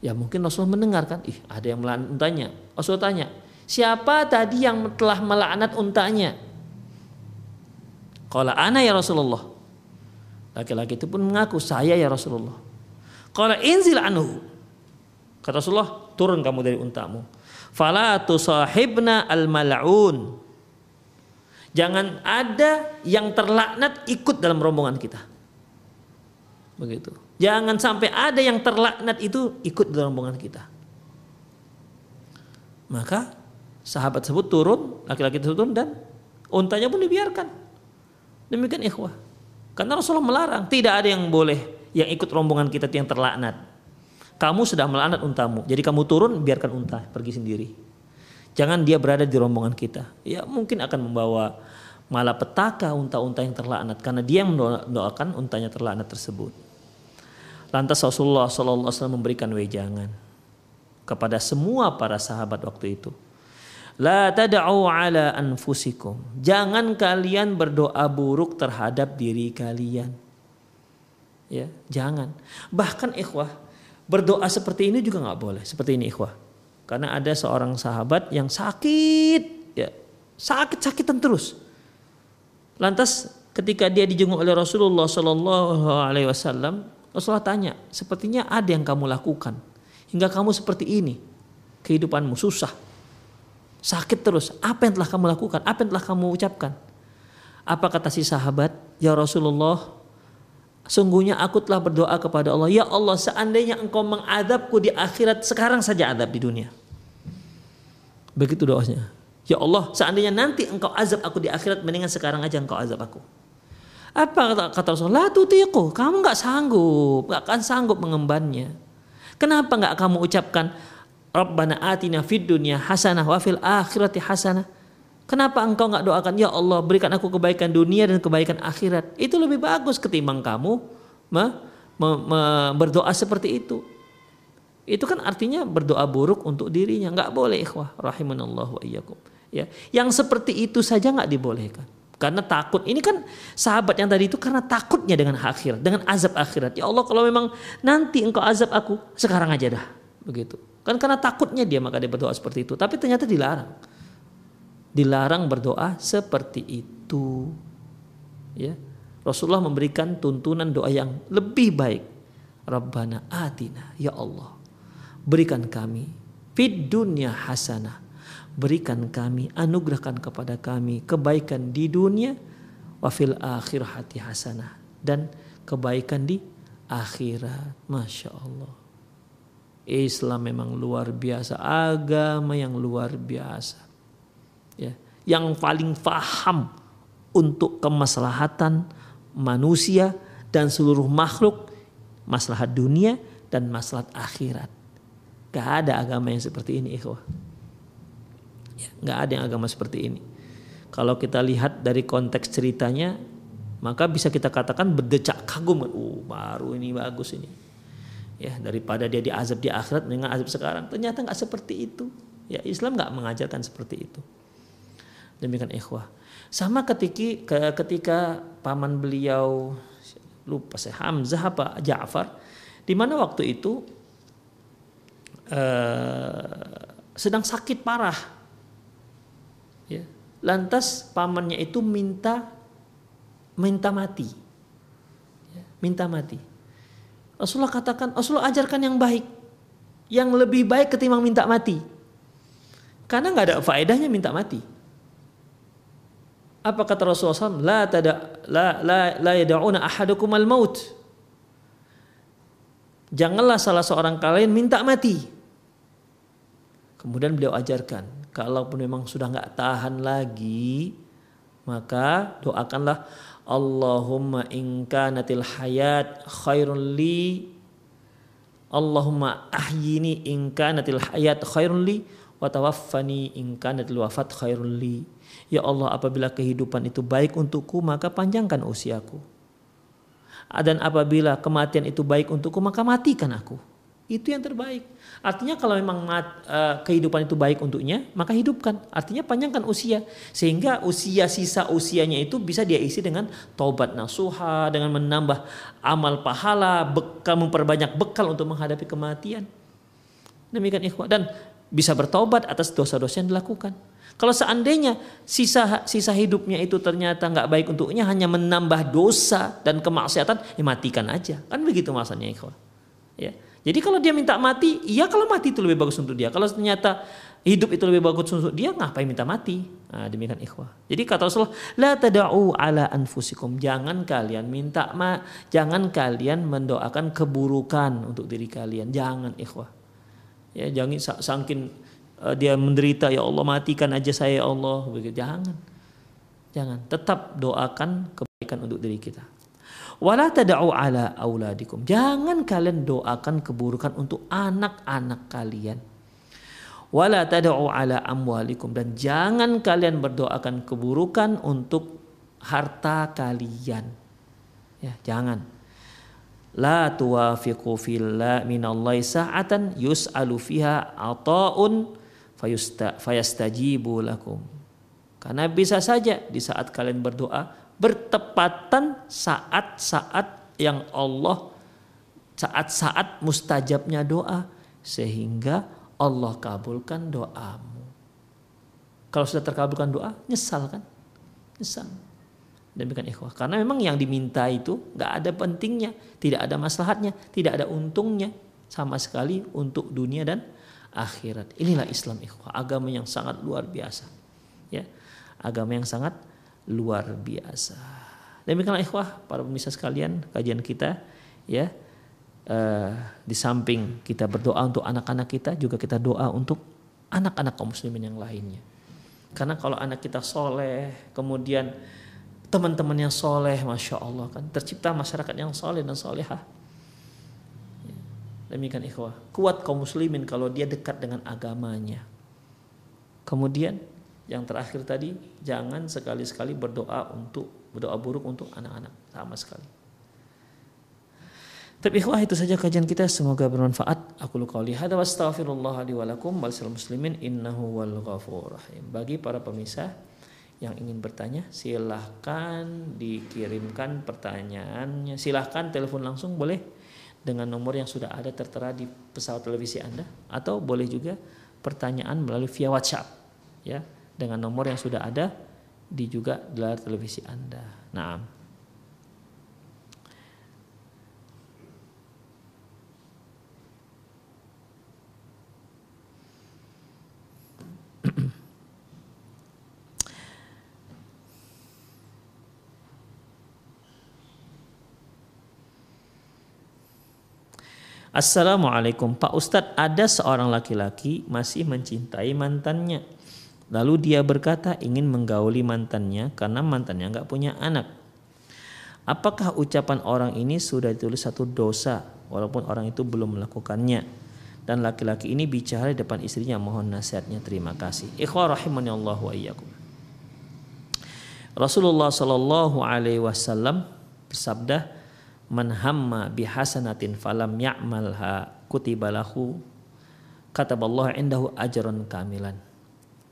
Ya mungkin Rasul mendengar kan, ih ada yang melaknat untanya. Rasul tanya, siapa tadi yang telah melaknat untanya? Qala ana ya Rasulullah. Laki-laki itu pun mengaku, saya ya Rasulullah. Qala inzil anhu. Kata Rasulullah, turun kamu dari untamu. Fala tusahibna al-mal'un Jangan ada yang terlaknat ikut dalam rombongan kita. Begitu. Jangan sampai ada yang terlaknat itu ikut dalam rombongan kita. Maka sahabat tersebut turun, laki-laki tersebut turun dan untanya pun dibiarkan. Demikian ikhwah. Karena Rasulullah melarang, tidak ada yang boleh yang ikut rombongan kita yang terlaknat. Kamu sudah melaknat untamu, jadi kamu turun biarkan unta pergi sendiri. Jangan dia berada di rombongan kita. Ya mungkin akan membawa malapetaka unta-unta yang terlaknat karena dia yang mendoakan untanya terlaknat tersebut. Lantas Rasulullah SAW memberikan wejangan kepada semua para sahabat waktu itu. La tad'u ala anfusikum. Jangan kalian berdoa buruk terhadap diri kalian. Ya, jangan. Bahkan ikhwah, berdoa seperti ini juga nggak boleh. Seperti ini ikhwah. Karena ada seorang sahabat yang sakit, ya sakit-sakitan terus. Lantas ketika dia dijenguk oleh Rasulullah Shallallahu Alaihi Wasallam, Rasulullah tanya, sepertinya ada yang kamu lakukan hingga kamu seperti ini, kehidupanmu susah, sakit terus. Apa yang telah kamu lakukan? Apa yang telah kamu ucapkan? Apa kata si sahabat? Ya Rasulullah, sungguhnya aku telah berdoa kepada Allah, ya Allah seandainya engkau mengadabku di akhirat sekarang saja adab di dunia. Begitu doanya. Ya Allah, seandainya nanti engkau azab aku di akhirat, mendingan sekarang aja engkau azab aku. Apa kata, kata Rasulullah? La tutiku, kamu nggak sanggup, nggak akan sanggup mengembannya. Kenapa nggak kamu ucapkan Rabbana atina fid dunya hasanah wa fil akhirati hasanah? Kenapa engkau nggak doakan ya Allah berikan aku kebaikan dunia dan kebaikan akhirat? Itu lebih bagus ketimbang kamu me, me, me, berdoa seperti itu. Itu kan artinya berdoa buruk untuk dirinya. Nggak boleh ikhwah. Rahimanallah wa iyyakum. Ya, yang seperti itu saja nggak dibolehkan. Karena takut. Ini kan sahabat yang tadi itu karena takutnya dengan akhirat, dengan azab akhirat. Ya Allah kalau memang nanti engkau azab aku, sekarang aja dah. Begitu. Kan karena takutnya dia maka dia berdoa seperti itu. Tapi ternyata dilarang dilarang berdoa seperti itu. Ya. Rasulullah memberikan tuntunan doa yang lebih baik. Rabbana atina ya Allah. Berikan kami fid dunya hasanah. Berikan kami, anugerahkan kepada kami kebaikan di dunia wa fil akhirati hasanah dan kebaikan di akhirat. Masya Allah. Islam memang luar biasa, agama yang luar biasa yang paling faham untuk kemaslahatan manusia dan seluruh makhluk, maslahat dunia dan maslahat akhirat. Gak ada agama yang seperti ini, ikhwah. Ya, gak ada yang agama seperti ini. kalau kita lihat dari konteks ceritanya maka bisa kita katakan berdecak kagum oh baru ini bagus ini ya daripada dia diazab di akhirat dengan azab sekarang ternyata nggak seperti itu ya Islam nggak mengajarkan seperti itu demikian ikhwah. Sama ketika ketika paman beliau lupa saya Hamzah apa Ja'far di mana waktu itu uh, sedang sakit parah. Ya. Lantas pamannya itu minta minta mati. Ya, minta mati. Rasulullah katakan Rasulullah ajarkan yang baik yang lebih baik ketimbang minta mati. Karena nggak ada faedahnya minta mati apa kata Rasulullah SAW? La tada la la la yad'una ahadukum al maut. Janganlah salah seorang kalian minta mati. Kemudian beliau ajarkan, kalaupun memang sudah nggak tahan lagi, maka doakanlah Allahumma in kanatil hayat khairun li Allahumma ahyini in kanatil hayat khairun li wa tawaffani in kanatil wafat khairun li Ya Allah apabila kehidupan itu baik untukku maka panjangkan usiaku. Dan apabila kematian itu baik untukku maka matikan aku. Itu yang terbaik. Artinya kalau memang mat, uh, kehidupan itu baik untuknya, maka hidupkan. Artinya panjangkan usia. Sehingga usia sisa usianya itu bisa dia isi dengan taubat nasuha, dengan menambah amal pahala, bekal memperbanyak bekal untuk menghadapi kematian. Demikian ikhwah. Dan bisa bertobat atas dosa-dosa yang dilakukan. Kalau seandainya sisa sisa hidupnya itu ternyata nggak baik untuknya hanya menambah dosa dan kemaksiatan, ya matikan aja. Kan begitu maksudnya ikhwah. Ya. Jadi kalau dia minta mati, iya kalau mati itu lebih bagus untuk dia. Kalau ternyata hidup itu lebih bagus untuk dia, ngapain minta mati? Nah, demikian ikhwah. Jadi kata Rasulullah, la tada'u ala anfusikum. Jangan kalian minta ma, jangan kalian mendoakan keburukan untuk diri kalian. Jangan ikhwah. Ya, jangan saking Eh, dia menderita ya Allah matikan aja saya ya Allah. Begitu. Jangan. Jangan. Tetap doakan kebaikan untuk diri kita. Wala tad'u ala auladikum. Jangan kalian doakan keburukan untuk anak-anak kalian. Wala tad'u ala amwalikum. Dan jangan kalian berdoakan keburukan untuk harta kalian. Ya jangan la tuwafiqu fillah minallahi sa'atan yus'alu fiha ata'un fayastajibu lakum. Karena bisa saja di saat kalian berdoa bertepatan saat-saat yang Allah saat-saat mustajabnya doa sehingga Allah kabulkan doamu. Kalau sudah terkabulkan doa, nyesal kan? Nyesal. Demikian ikhwah. Karena memang yang diminta itu nggak ada pentingnya, tidak ada maslahatnya, tidak ada untungnya sama sekali untuk dunia dan akhirat. Inilah Islam ikhwah, agama yang sangat luar biasa. Ya. Agama yang sangat luar biasa. Demikianlah ikhwah, para pemirsa sekalian, kajian kita ya. Uh, di samping kita berdoa untuk anak-anak kita, juga kita doa untuk anak-anak kaum muslimin yang lainnya. Karena kalau anak kita soleh, kemudian teman-teman yang soleh, masya Allah kan tercipta masyarakat yang soleh dan solehah Demikian ikhwah. Kuat kaum muslimin kalau dia dekat dengan agamanya. Kemudian yang terakhir tadi jangan sekali-sekali berdoa untuk berdoa buruk untuk anak-anak sama sekali. Tapi ikhwah itu saja kajian kita semoga bermanfaat. Aku luka hadza wa astaghfirullah li wa wal muslimin innahu wal ghafur rahim. Bagi para pemirsa yang ingin bertanya silahkan dikirimkan pertanyaannya. Silahkan telepon langsung boleh dengan nomor yang sudah ada tertera di pesawat televisi Anda atau boleh juga pertanyaan melalui via WhatsApp ya dengan nomor yang sudah ada di juga di layar televisi Anda. Nah, Assalamualaikum. Pak Ustadz ada seorang laki-laki masih mencintai mantannya. Lalu dia berkata ingin menggauli mantannya karena mantannya nggak punya anak. Apakah ucapan orang ini sudah ditulis satu dosa walaupun orang itu belum melakukannya? Dan laki-laki ini bicara di depan istrinya mohon nasihatnya terima kasih. Ikhwah rahimani Allah wa iyyakum. Rasulullah Shallallahu Alaihi Wasallam bersabda, "Man hamma bihasanatin falam ya'malha kutibalahu kataballahu indahu ajran kamilan."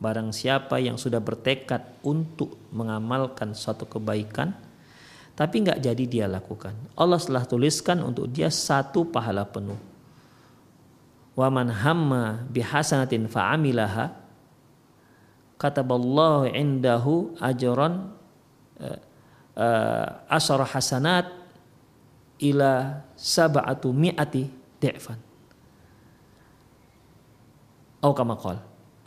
Barang siapa yang sudah bertekad untuk mengamalkan suatu kebaikan, tapi nggak jadi dia lakukan, Allah telah tuliskan untuk dia satu pahala penuh. Waman hamma bihasanatin fa'amilaha kataballahu indahu ajran uh, uh, asar hasanat ila sab'atu mi'ati di'fan. Atau kama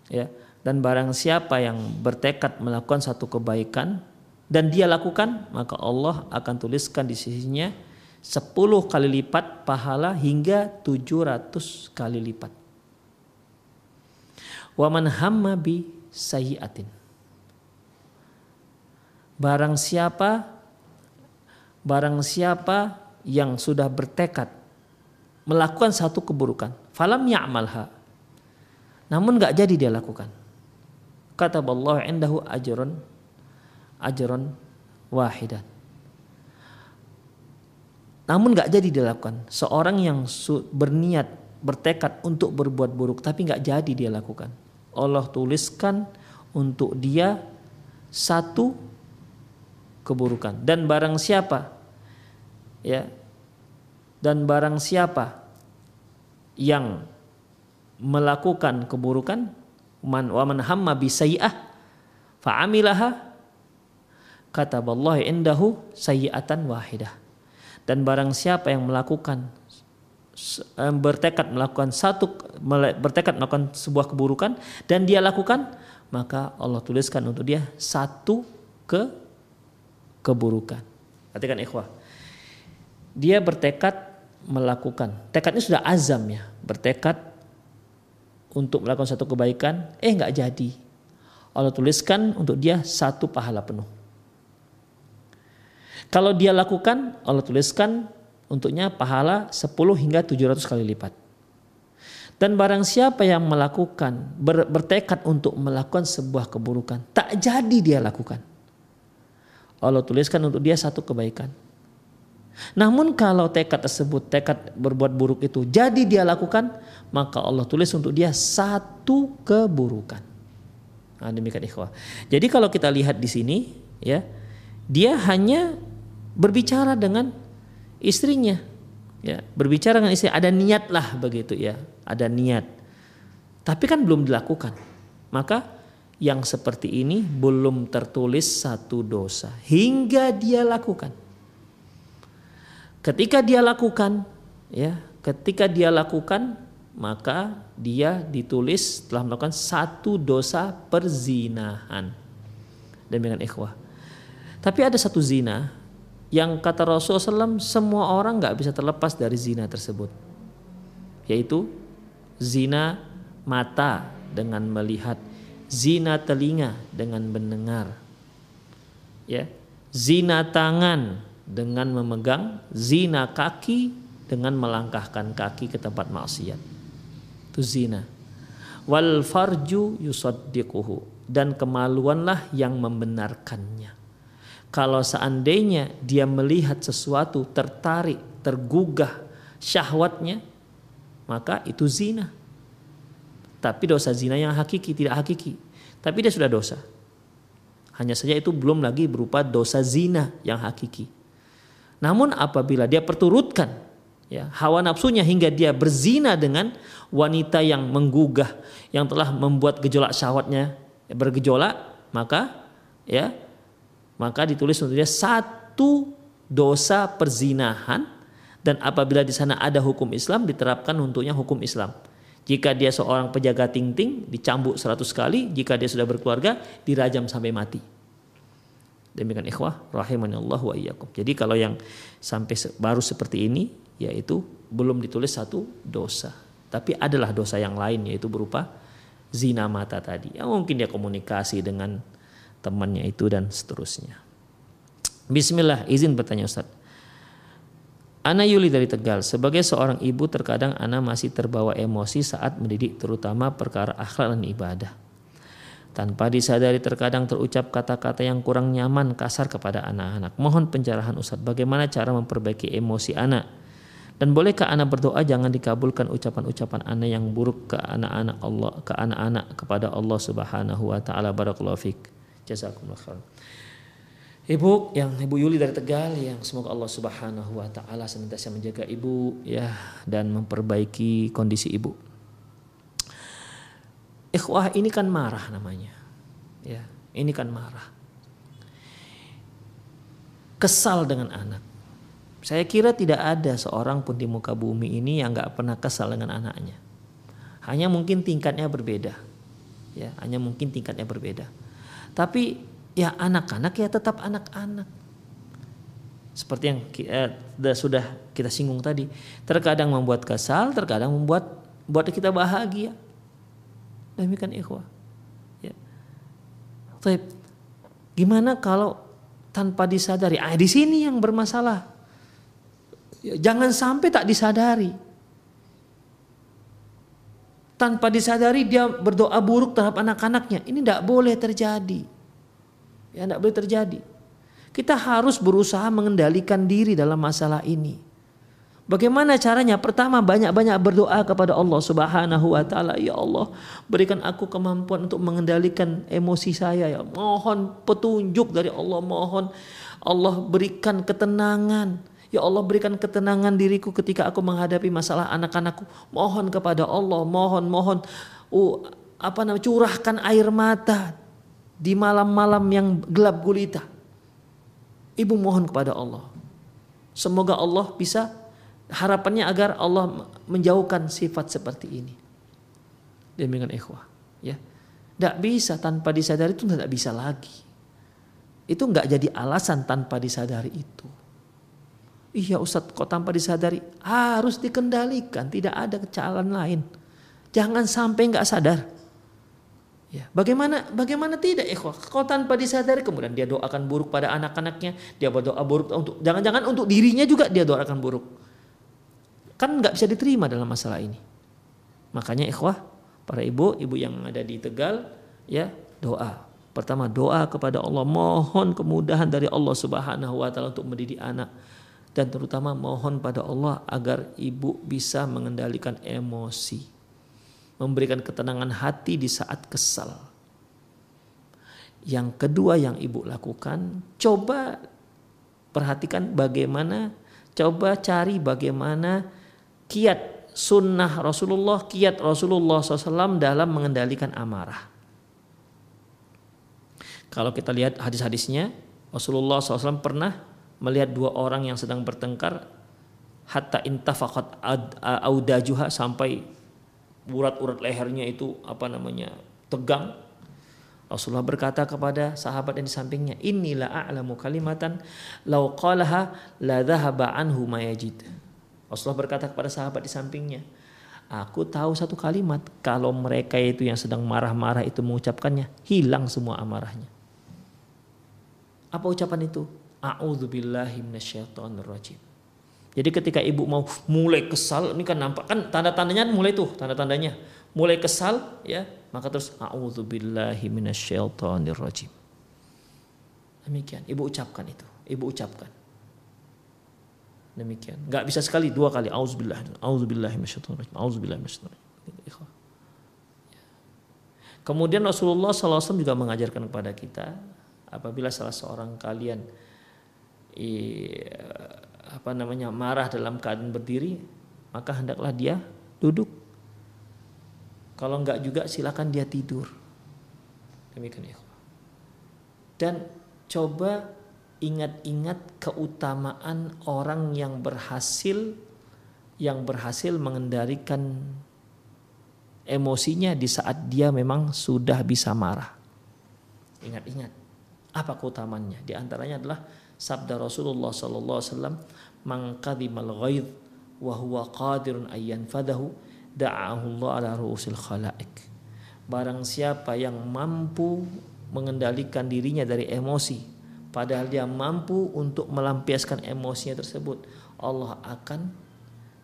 Ya. Dan barang siapa yang bertekad melakukan satu kebaikan dan dia lakukan, maka Allah akan tuliskan di sisinya 10 kali lipat pahala hingga 700 kali lipat. Wa man hamma bi sayyi'atin. Barang siapa barang siapa yang sudah bertekad melakukan satu keburukan, falam ya'malha. Namun nggak jadi dia lakukan. Kata Allah indahu ajrun ajrun wahidan. Namun nggak jadi dilakukan. Seorang yang berniat bertekad untuk berbuat buruk tapi nggak jadi dia lakukan. Allah tuliskan untuk dia satu keburukan dan barang siapa ya dan barang siapa yang melakukan keburukan man wa man hamma bi sayyi'ah fa amilaha kataballahu indahu sayyi'atan wahidah dan barang siapa yang melakukan Eh, bertekad melakukan satu bertekad melakukan sebuah keburukan dan dia lakukan maka Allah tuliskan untuk dia satu ke keburukan. Perhatikan ikhwah. Dia bertekad melakukan. Tekadnya sudah azam ya, bertekad untuk melakukan satu kebaikan, eh nggak jadi. Allah tuliskan untuk dia satu pahala penuh. Kalau dia lakukan, Allah tuliskan untuknya pahala 10 hingga 700 kali lipat. Dan barang siapa yang melakukan ber, bertekad untuk melakukan sebuah keburukan, tak jadi dia lakukan. Allah tuliskan untuk dia satu kebaikan. Namun kalau tekad tersebut, tekad berbuat buruk itu jadi dia lakukan, maka Allah tulis untuk dia satu keburukan. Nah, demikian ikhwah. Jadi kalau kita lihat di sini, ya, dia hanya berbicara dengan istrinya ya. Berbicara dengan istri ada niat lah begitu ya. Ada niat. Tapi kan belum dilakukan. Maka yang seperti ini belum tertulis satu dosa. Hingga dia lakukan ketika dia lakukan ya ketika dia lakukan maka dia ditulis telah melakukan satu dosa perzinahan. Demikian ikhwah. Tapi ada satu zina yang kata Rasulullah SAW semua orang nggak bisa terlepas dari zina tersebut. Yaitu zina mata dengan melihat zina telinga dengan mendengar. Ya zina tangan dengan memegang zina kaki dengan melangkahkan kaki ke tempat maksiat itu zina wal farju yusaddiquhu dan kemaluanlah yang membenarkannya kalau seandainya dia melihat sesuatu tertarik, tergugah syahwatnya, maka itu zina. Tapi dosa zina yang hakiki tidak hakiki. Tapi dia sudah dosa. Hanya saja itu belum lagi berupa dosa zina yang hakiki. Namun apabila dia perturutkan ya hawa nafsunya hingga dia berzina dengan wanita yang menggugah yang telah membuat gejolak syahwatnya bergejolak maka ya maka ditulis untuk dia satu dosa perzinahan dan apabila di sana ada hukum Islam diterapkan untuknya hukum Islam. Jika dia seorang penjaga ting-ting dicambuk seratus kali, jika dia sudah berkeluarga dirajam sampai mati. Demikian ikhwah Allah wa iyyakum. Jadi kalau yang sampai baru seperti ini yaitu belum ditulis satu dosa. Tapi adalah dosa yang lain yaitu berupa zina mata tadi. Ya mungkin dia komunikasi dengan temannya itu dan seterusnya. Bismillah, izin bertanya Ustaz. Ana Yuli dari Tegal, sebagai seorang ibu terkadang Ana masih terbawa emosi saat mendidik terutama perkara akhlak dan ibadah. Tanpa disadari terkadang terucap kata-kata yang kurang nyaman kasar kepada anak-anak. Mohon pencerahan Ustadz, bagaimana cara memperbaiki emosi anak? Dan bolehkah anak berdoa jangan dikabulkan ucapan-ucapan anak yang buruk ke anak-anak Allah, ke anak-anak kepada Allah Subhanahu wa taala. Barakallahu fik. Jazakumullah khair. Ibu yang Ibu Yuli dari Tegal yang semoga Allah Subhanahu wa taala senantiasa menjaga ibu ya dan memperbaiki kondisi ibu. Ikhwah ini kan marah namanya. Ya, ini kan marah. Kesal dengan anak. Saya kira tidak ada seorang pun di muka bumi ini yang nggak pernah kesal dengan anaknya. Hanya mungkin tingkatnya berbeda. Ya, hanya mungkin tingkatnya berbeda. Tapi ya anak-anak ya tetap anak-anak. Seperti yang eh, sudah kita singgung tadi, terkadang membuat kesal, terkadang membuat buat kita bahagia. Demikian ikhwah. Ya. Taib. Gimana kalau tanpa disadari? Ah, di sini yang bermasalah. Ya, jangan sampai tak disadari. Tanpa disadari dia berdoa buruk terhadap anak-anaknya. Ini tidak boleh terjadi. Ya, tidak boleh terjadi. Kita harus berusaha mengendalikan diri dalam masalah ini. Bagaimana caranya? Pertama banyak-banyak berdoa kepada Allah Subhanahu wa taala. Ya Allah, berikan aku kemampuan untuk mengendalikan emosi saya ya. Mohon petunjuk dari Allah, mohon Allah berikan ketenangan. Ya Allah berikan ketenangan diriku ketika aku menghadapi masalah anak-anakku. Mohon kepada Allah, mohon mohon uh, apa namanya curahkan air mata di malam-malam yang gelap gulita. Ibu mohon kepada Allah. Semoga Allah bisa harapannya agar Allah menjauhkan sifat seperti ini. Demikian ikhwah, ya. Tidak bisa tanpa disadari itu tidak bisa lagi. Itu nggak jadi alasan tanpa disadari itu. Iya Ustadz kok tanpa disadari harus dikendalikan tidak ada jalan lain. Jangan sampai nggak sadar. Ya, bagaimana bagaimana tidak ikhwah? Kalau tanpa disadari kemudian dia doakan buruk pada anak-anaknya, dia berdoa buruk untuk jangan-jangan untuk dirinya juga dia doakan buruk kan nggak bisa diterima dalam masalah ini. Makanya ikhwah, para ibu, ibu yang ada di Tegal, ya doa. Pertama doa kepada Allah, mohon kemudahan dari Allah Subhanahu wa taala untuk mendidik anak dan terutama mohon pada Allah agar ibu bisa mengendalikan emosi. Memberikan ketenangan hati di saat kesal. Yang kedua yang ibu lakukan, coba perhatikan bagaimana, coba cari bagaimana kiat sunnah Rasulullah, kiat Rasulullah SAW dalam mengendalikan amarah. Kalau kita lihat hadis-hadisnya, Rasulullah SAW pernah melihat dua orang yang sedang bertengkar hatta intafaqat audajuha sampai urat-urat lehernya itu apa namanya tegang Rasulullah berkata kepada sahabat yang di sampingnya, "Inilah a'lamu kalimatan law qalaha la dhahaba anhu mayajid." Rasulullah berkata kepada sahabat di sampingnya, Aku tahu satu kalimat, kalau mereka itu yang sedang marah-marah itu mengucapkannya, hilang semua amarahnya. Apa ucapan itu? A'udzubillahi minasyaitonirrajim. Jadi ketika ibu mau mulai kesal, ini kan nampak kan tanda-tandanya mulai tuh, tanda-tandanya. Mulai kesal ya, maka terus a'udzubillahi. Demikian, ibu ucapkan itu. Ibu ucapkan. Demikian. Enggak bisa sekali, dua kali. Auzubillah. Auzubillah Auzubillah minasyaitonir Kemudian Rasulullah SAW juga mengajarkan kepada kita apabila salah seorang kalian apa namanya marah dalam keadaan berdiri maka hendaklah dia duduk. Kalau enggak juga silakan dia tidur. Demikian ya. Dan coba ingat-ingat keutamaan orang yang berhasil yang berhasil mengendalikan emosinya di saat dia memang sudah bisa marah. Ingat-ingat apa keutamaannya? Di antaranya adalah sabda Rasulullah sallallahu alaihi wasallam, "Man wa huwa qadirun ayyan fadahu da'ahu Allah ala ru'usil khalaik." Barang siapa yang mampu mengendalikan dirinya dari emosi padahal dia mampu untuk melampiaskan emosinya tersebut Allah akan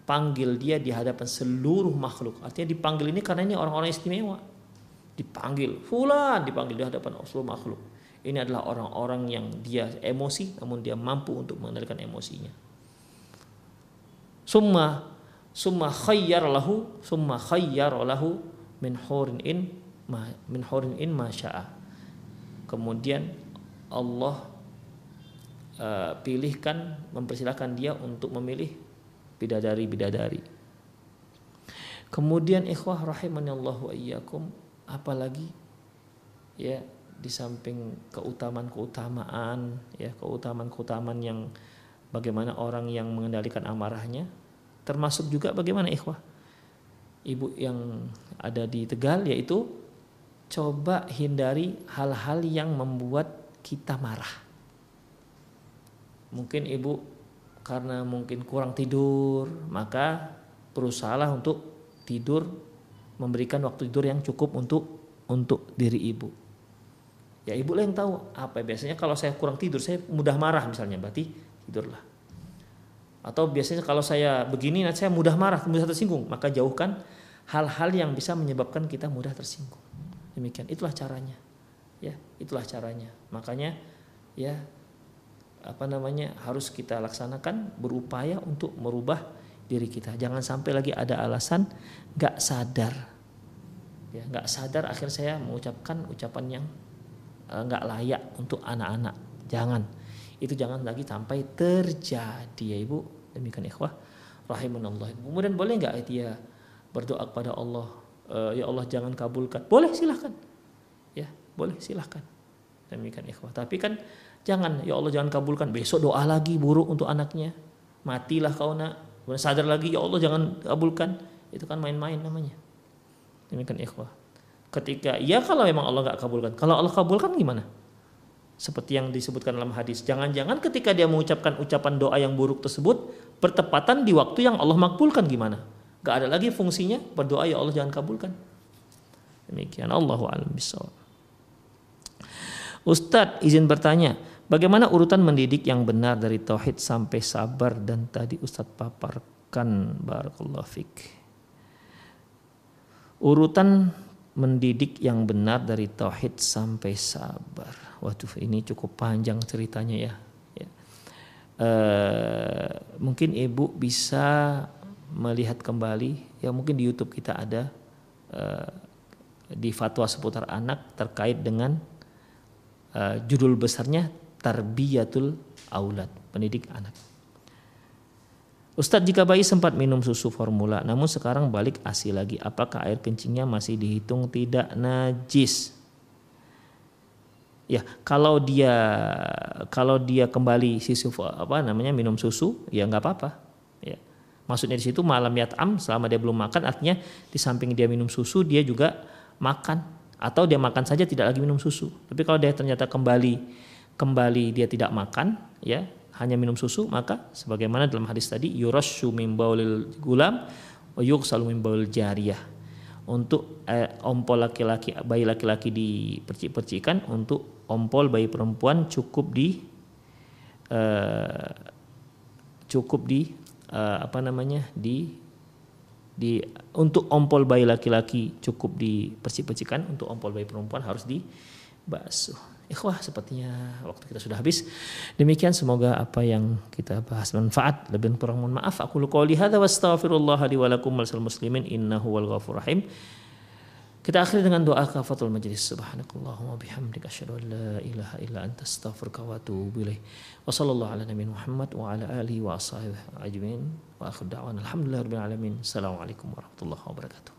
panggil dia di hadapan seluruh makhluk artinya dipanggil ini karena ini orang-orang istimewa dipanggil, fulan dipanggil di hadapan seluruh makhluk. Ini adalah orang-orang yang dia emosi namun dia mampu untuk mengendalikan emosinya. Summa summa khayyar lahu summa khayyar lahu min hurin in min hurin in masya'a. Kemudian Allah uh, pilihkan mempersilahkan dia untuk memilih bidadari-bidadari. Kemudian ikhwah rahimanallahu iyyakum apalagi ya di samping keutamaan-keutamaan ya keutamaan-keutamaan yang bagaimana orang yang mengendalikan amarahnya termasuk juga bagaimana ikhwah ibu yang ada di Tegal yaitu coba hindari hal-hal yang membuat kita marah mungkin ibu karena mungkin kurang tidur maka berusahalah untuk tidur memberikan waktu tidur yang cukup untuk untuk diri ibu. Ya ibu lah yang tahu apa biasanya kalau saya kurang tidur saya mudah marah misalnya berarti tidurlah. Atau biasanya kalau saya begini saya mudah marah, mudah tersinggung, maka jauhkan hal-hal yang bisa menyebabkan kita mudah tersinggung. Demikian itulah caranya. Ya, itulah caranya. Makanya ya apa namanya harus kita laksanakan berupaya untuk merubah diri kita. Jangan sampai lagi ada alasan nggak sadar, ya nggak sadar akhir saya mengucapkan ucapan yang eh, nggak layak untuk anak-anak. Jangan, itu jangan lagi sampai terjadi ya ibu. Demikian ikhwah rahimanallah. Kemudian boleh nggak dia berdoa kepada Allah, e, ya Allah jangan kabulkan. Boleh silahkan, ya boleh silahkan. Demikian ikhwah. Tapi kan jangan ya Allah jangan kabulkan. Besok doa lagi buruk untuk anaknya. Matilah kau nak Kemudian sadar lagi, ya Allah jangan kabulkan. Itu kan main-main namanya. Demikian ikhwah. Ketika, ya kalau memang Allah nggak kabulkan. Kalau Allah kabulkan gimana? Seperti yang disebutkan dalam hadis. Jangan-jangan ketika dia mengucapkan ucapan doa yang buruk tersebut, bertepatan di waktu yang Allah makbulkan gimana? Gak ada lagi fungsinya berdoa ya Allah jangan kabulkan. Demikian Allahu a'lam bishawab. Ustadz izin bertanya, Bagaimana urutan mendidik yang benar dari tauhid sampai sabar dan tadi Ustadz paparkan barakallahu fik. Urutan mendidik yang benar dari tauhid sampai sabar. Waduh, ini cukup panjang ceritanya ya. ya. E, mungkin ibu bisa melihat kembali, ya mungkin di YouTube kita ada e, di fatwa seputar anak terkait dengan e, judul besarnya tarbiyatul aulad, pendidik anak. Ustadz jika bayi sempat minum susu formula namun sekarang balik ASI lagi apakah air kencingnya masih dihitung tidak najis? Ya, kalau dia kalau dia kembali susu apa namanya minum susu ya nggak apa-apa. Ya. Maksudnya di situ malam yatam selama dia belum makan artinya di samping dia minum susu dia juga makan atau dia makan saja tidak lagi minum susu. Tapi kalau dia ternyata kembali kembali dia tidak makan ya hanya minum susu maka sebagaimana dalam hadis tadi yurashu min baulil gulam wa yughsalu min baul jariyah. Untuk eh, ompol laki-laki bayi laki-laki dipercik-percikan untuk ompol bayi perempuan cukup di eh, cukup di eh, apa namanya di di untuk ompol bayi laki-laki cukup dipercik-percikan untuk ompol bayi perempuan harus dibasuh Ikhwah sepertinya waktu kita sudah habis. Demikian semoga apa yang kita bahas bermanfaat. Lebih kurang mohon maaf. Aku qouli hadza wa astaghfirullah li wa lakum muslimin innahu wal ghafur rahim. Kita akhiri dengan doa kafatul majlis. Subhanakallahumma bihamdika asyhadu an la ilaha illa anta astaghfiruka wa atubu ilaik. Wa sallallahu ala nabiyina Muhammad wa ala alihi wa ashabihi ajmain. Wa akhir da'wana alhamdulillahirabbil alamin. Assalamualaikum warahmatullahi wabarakatuh.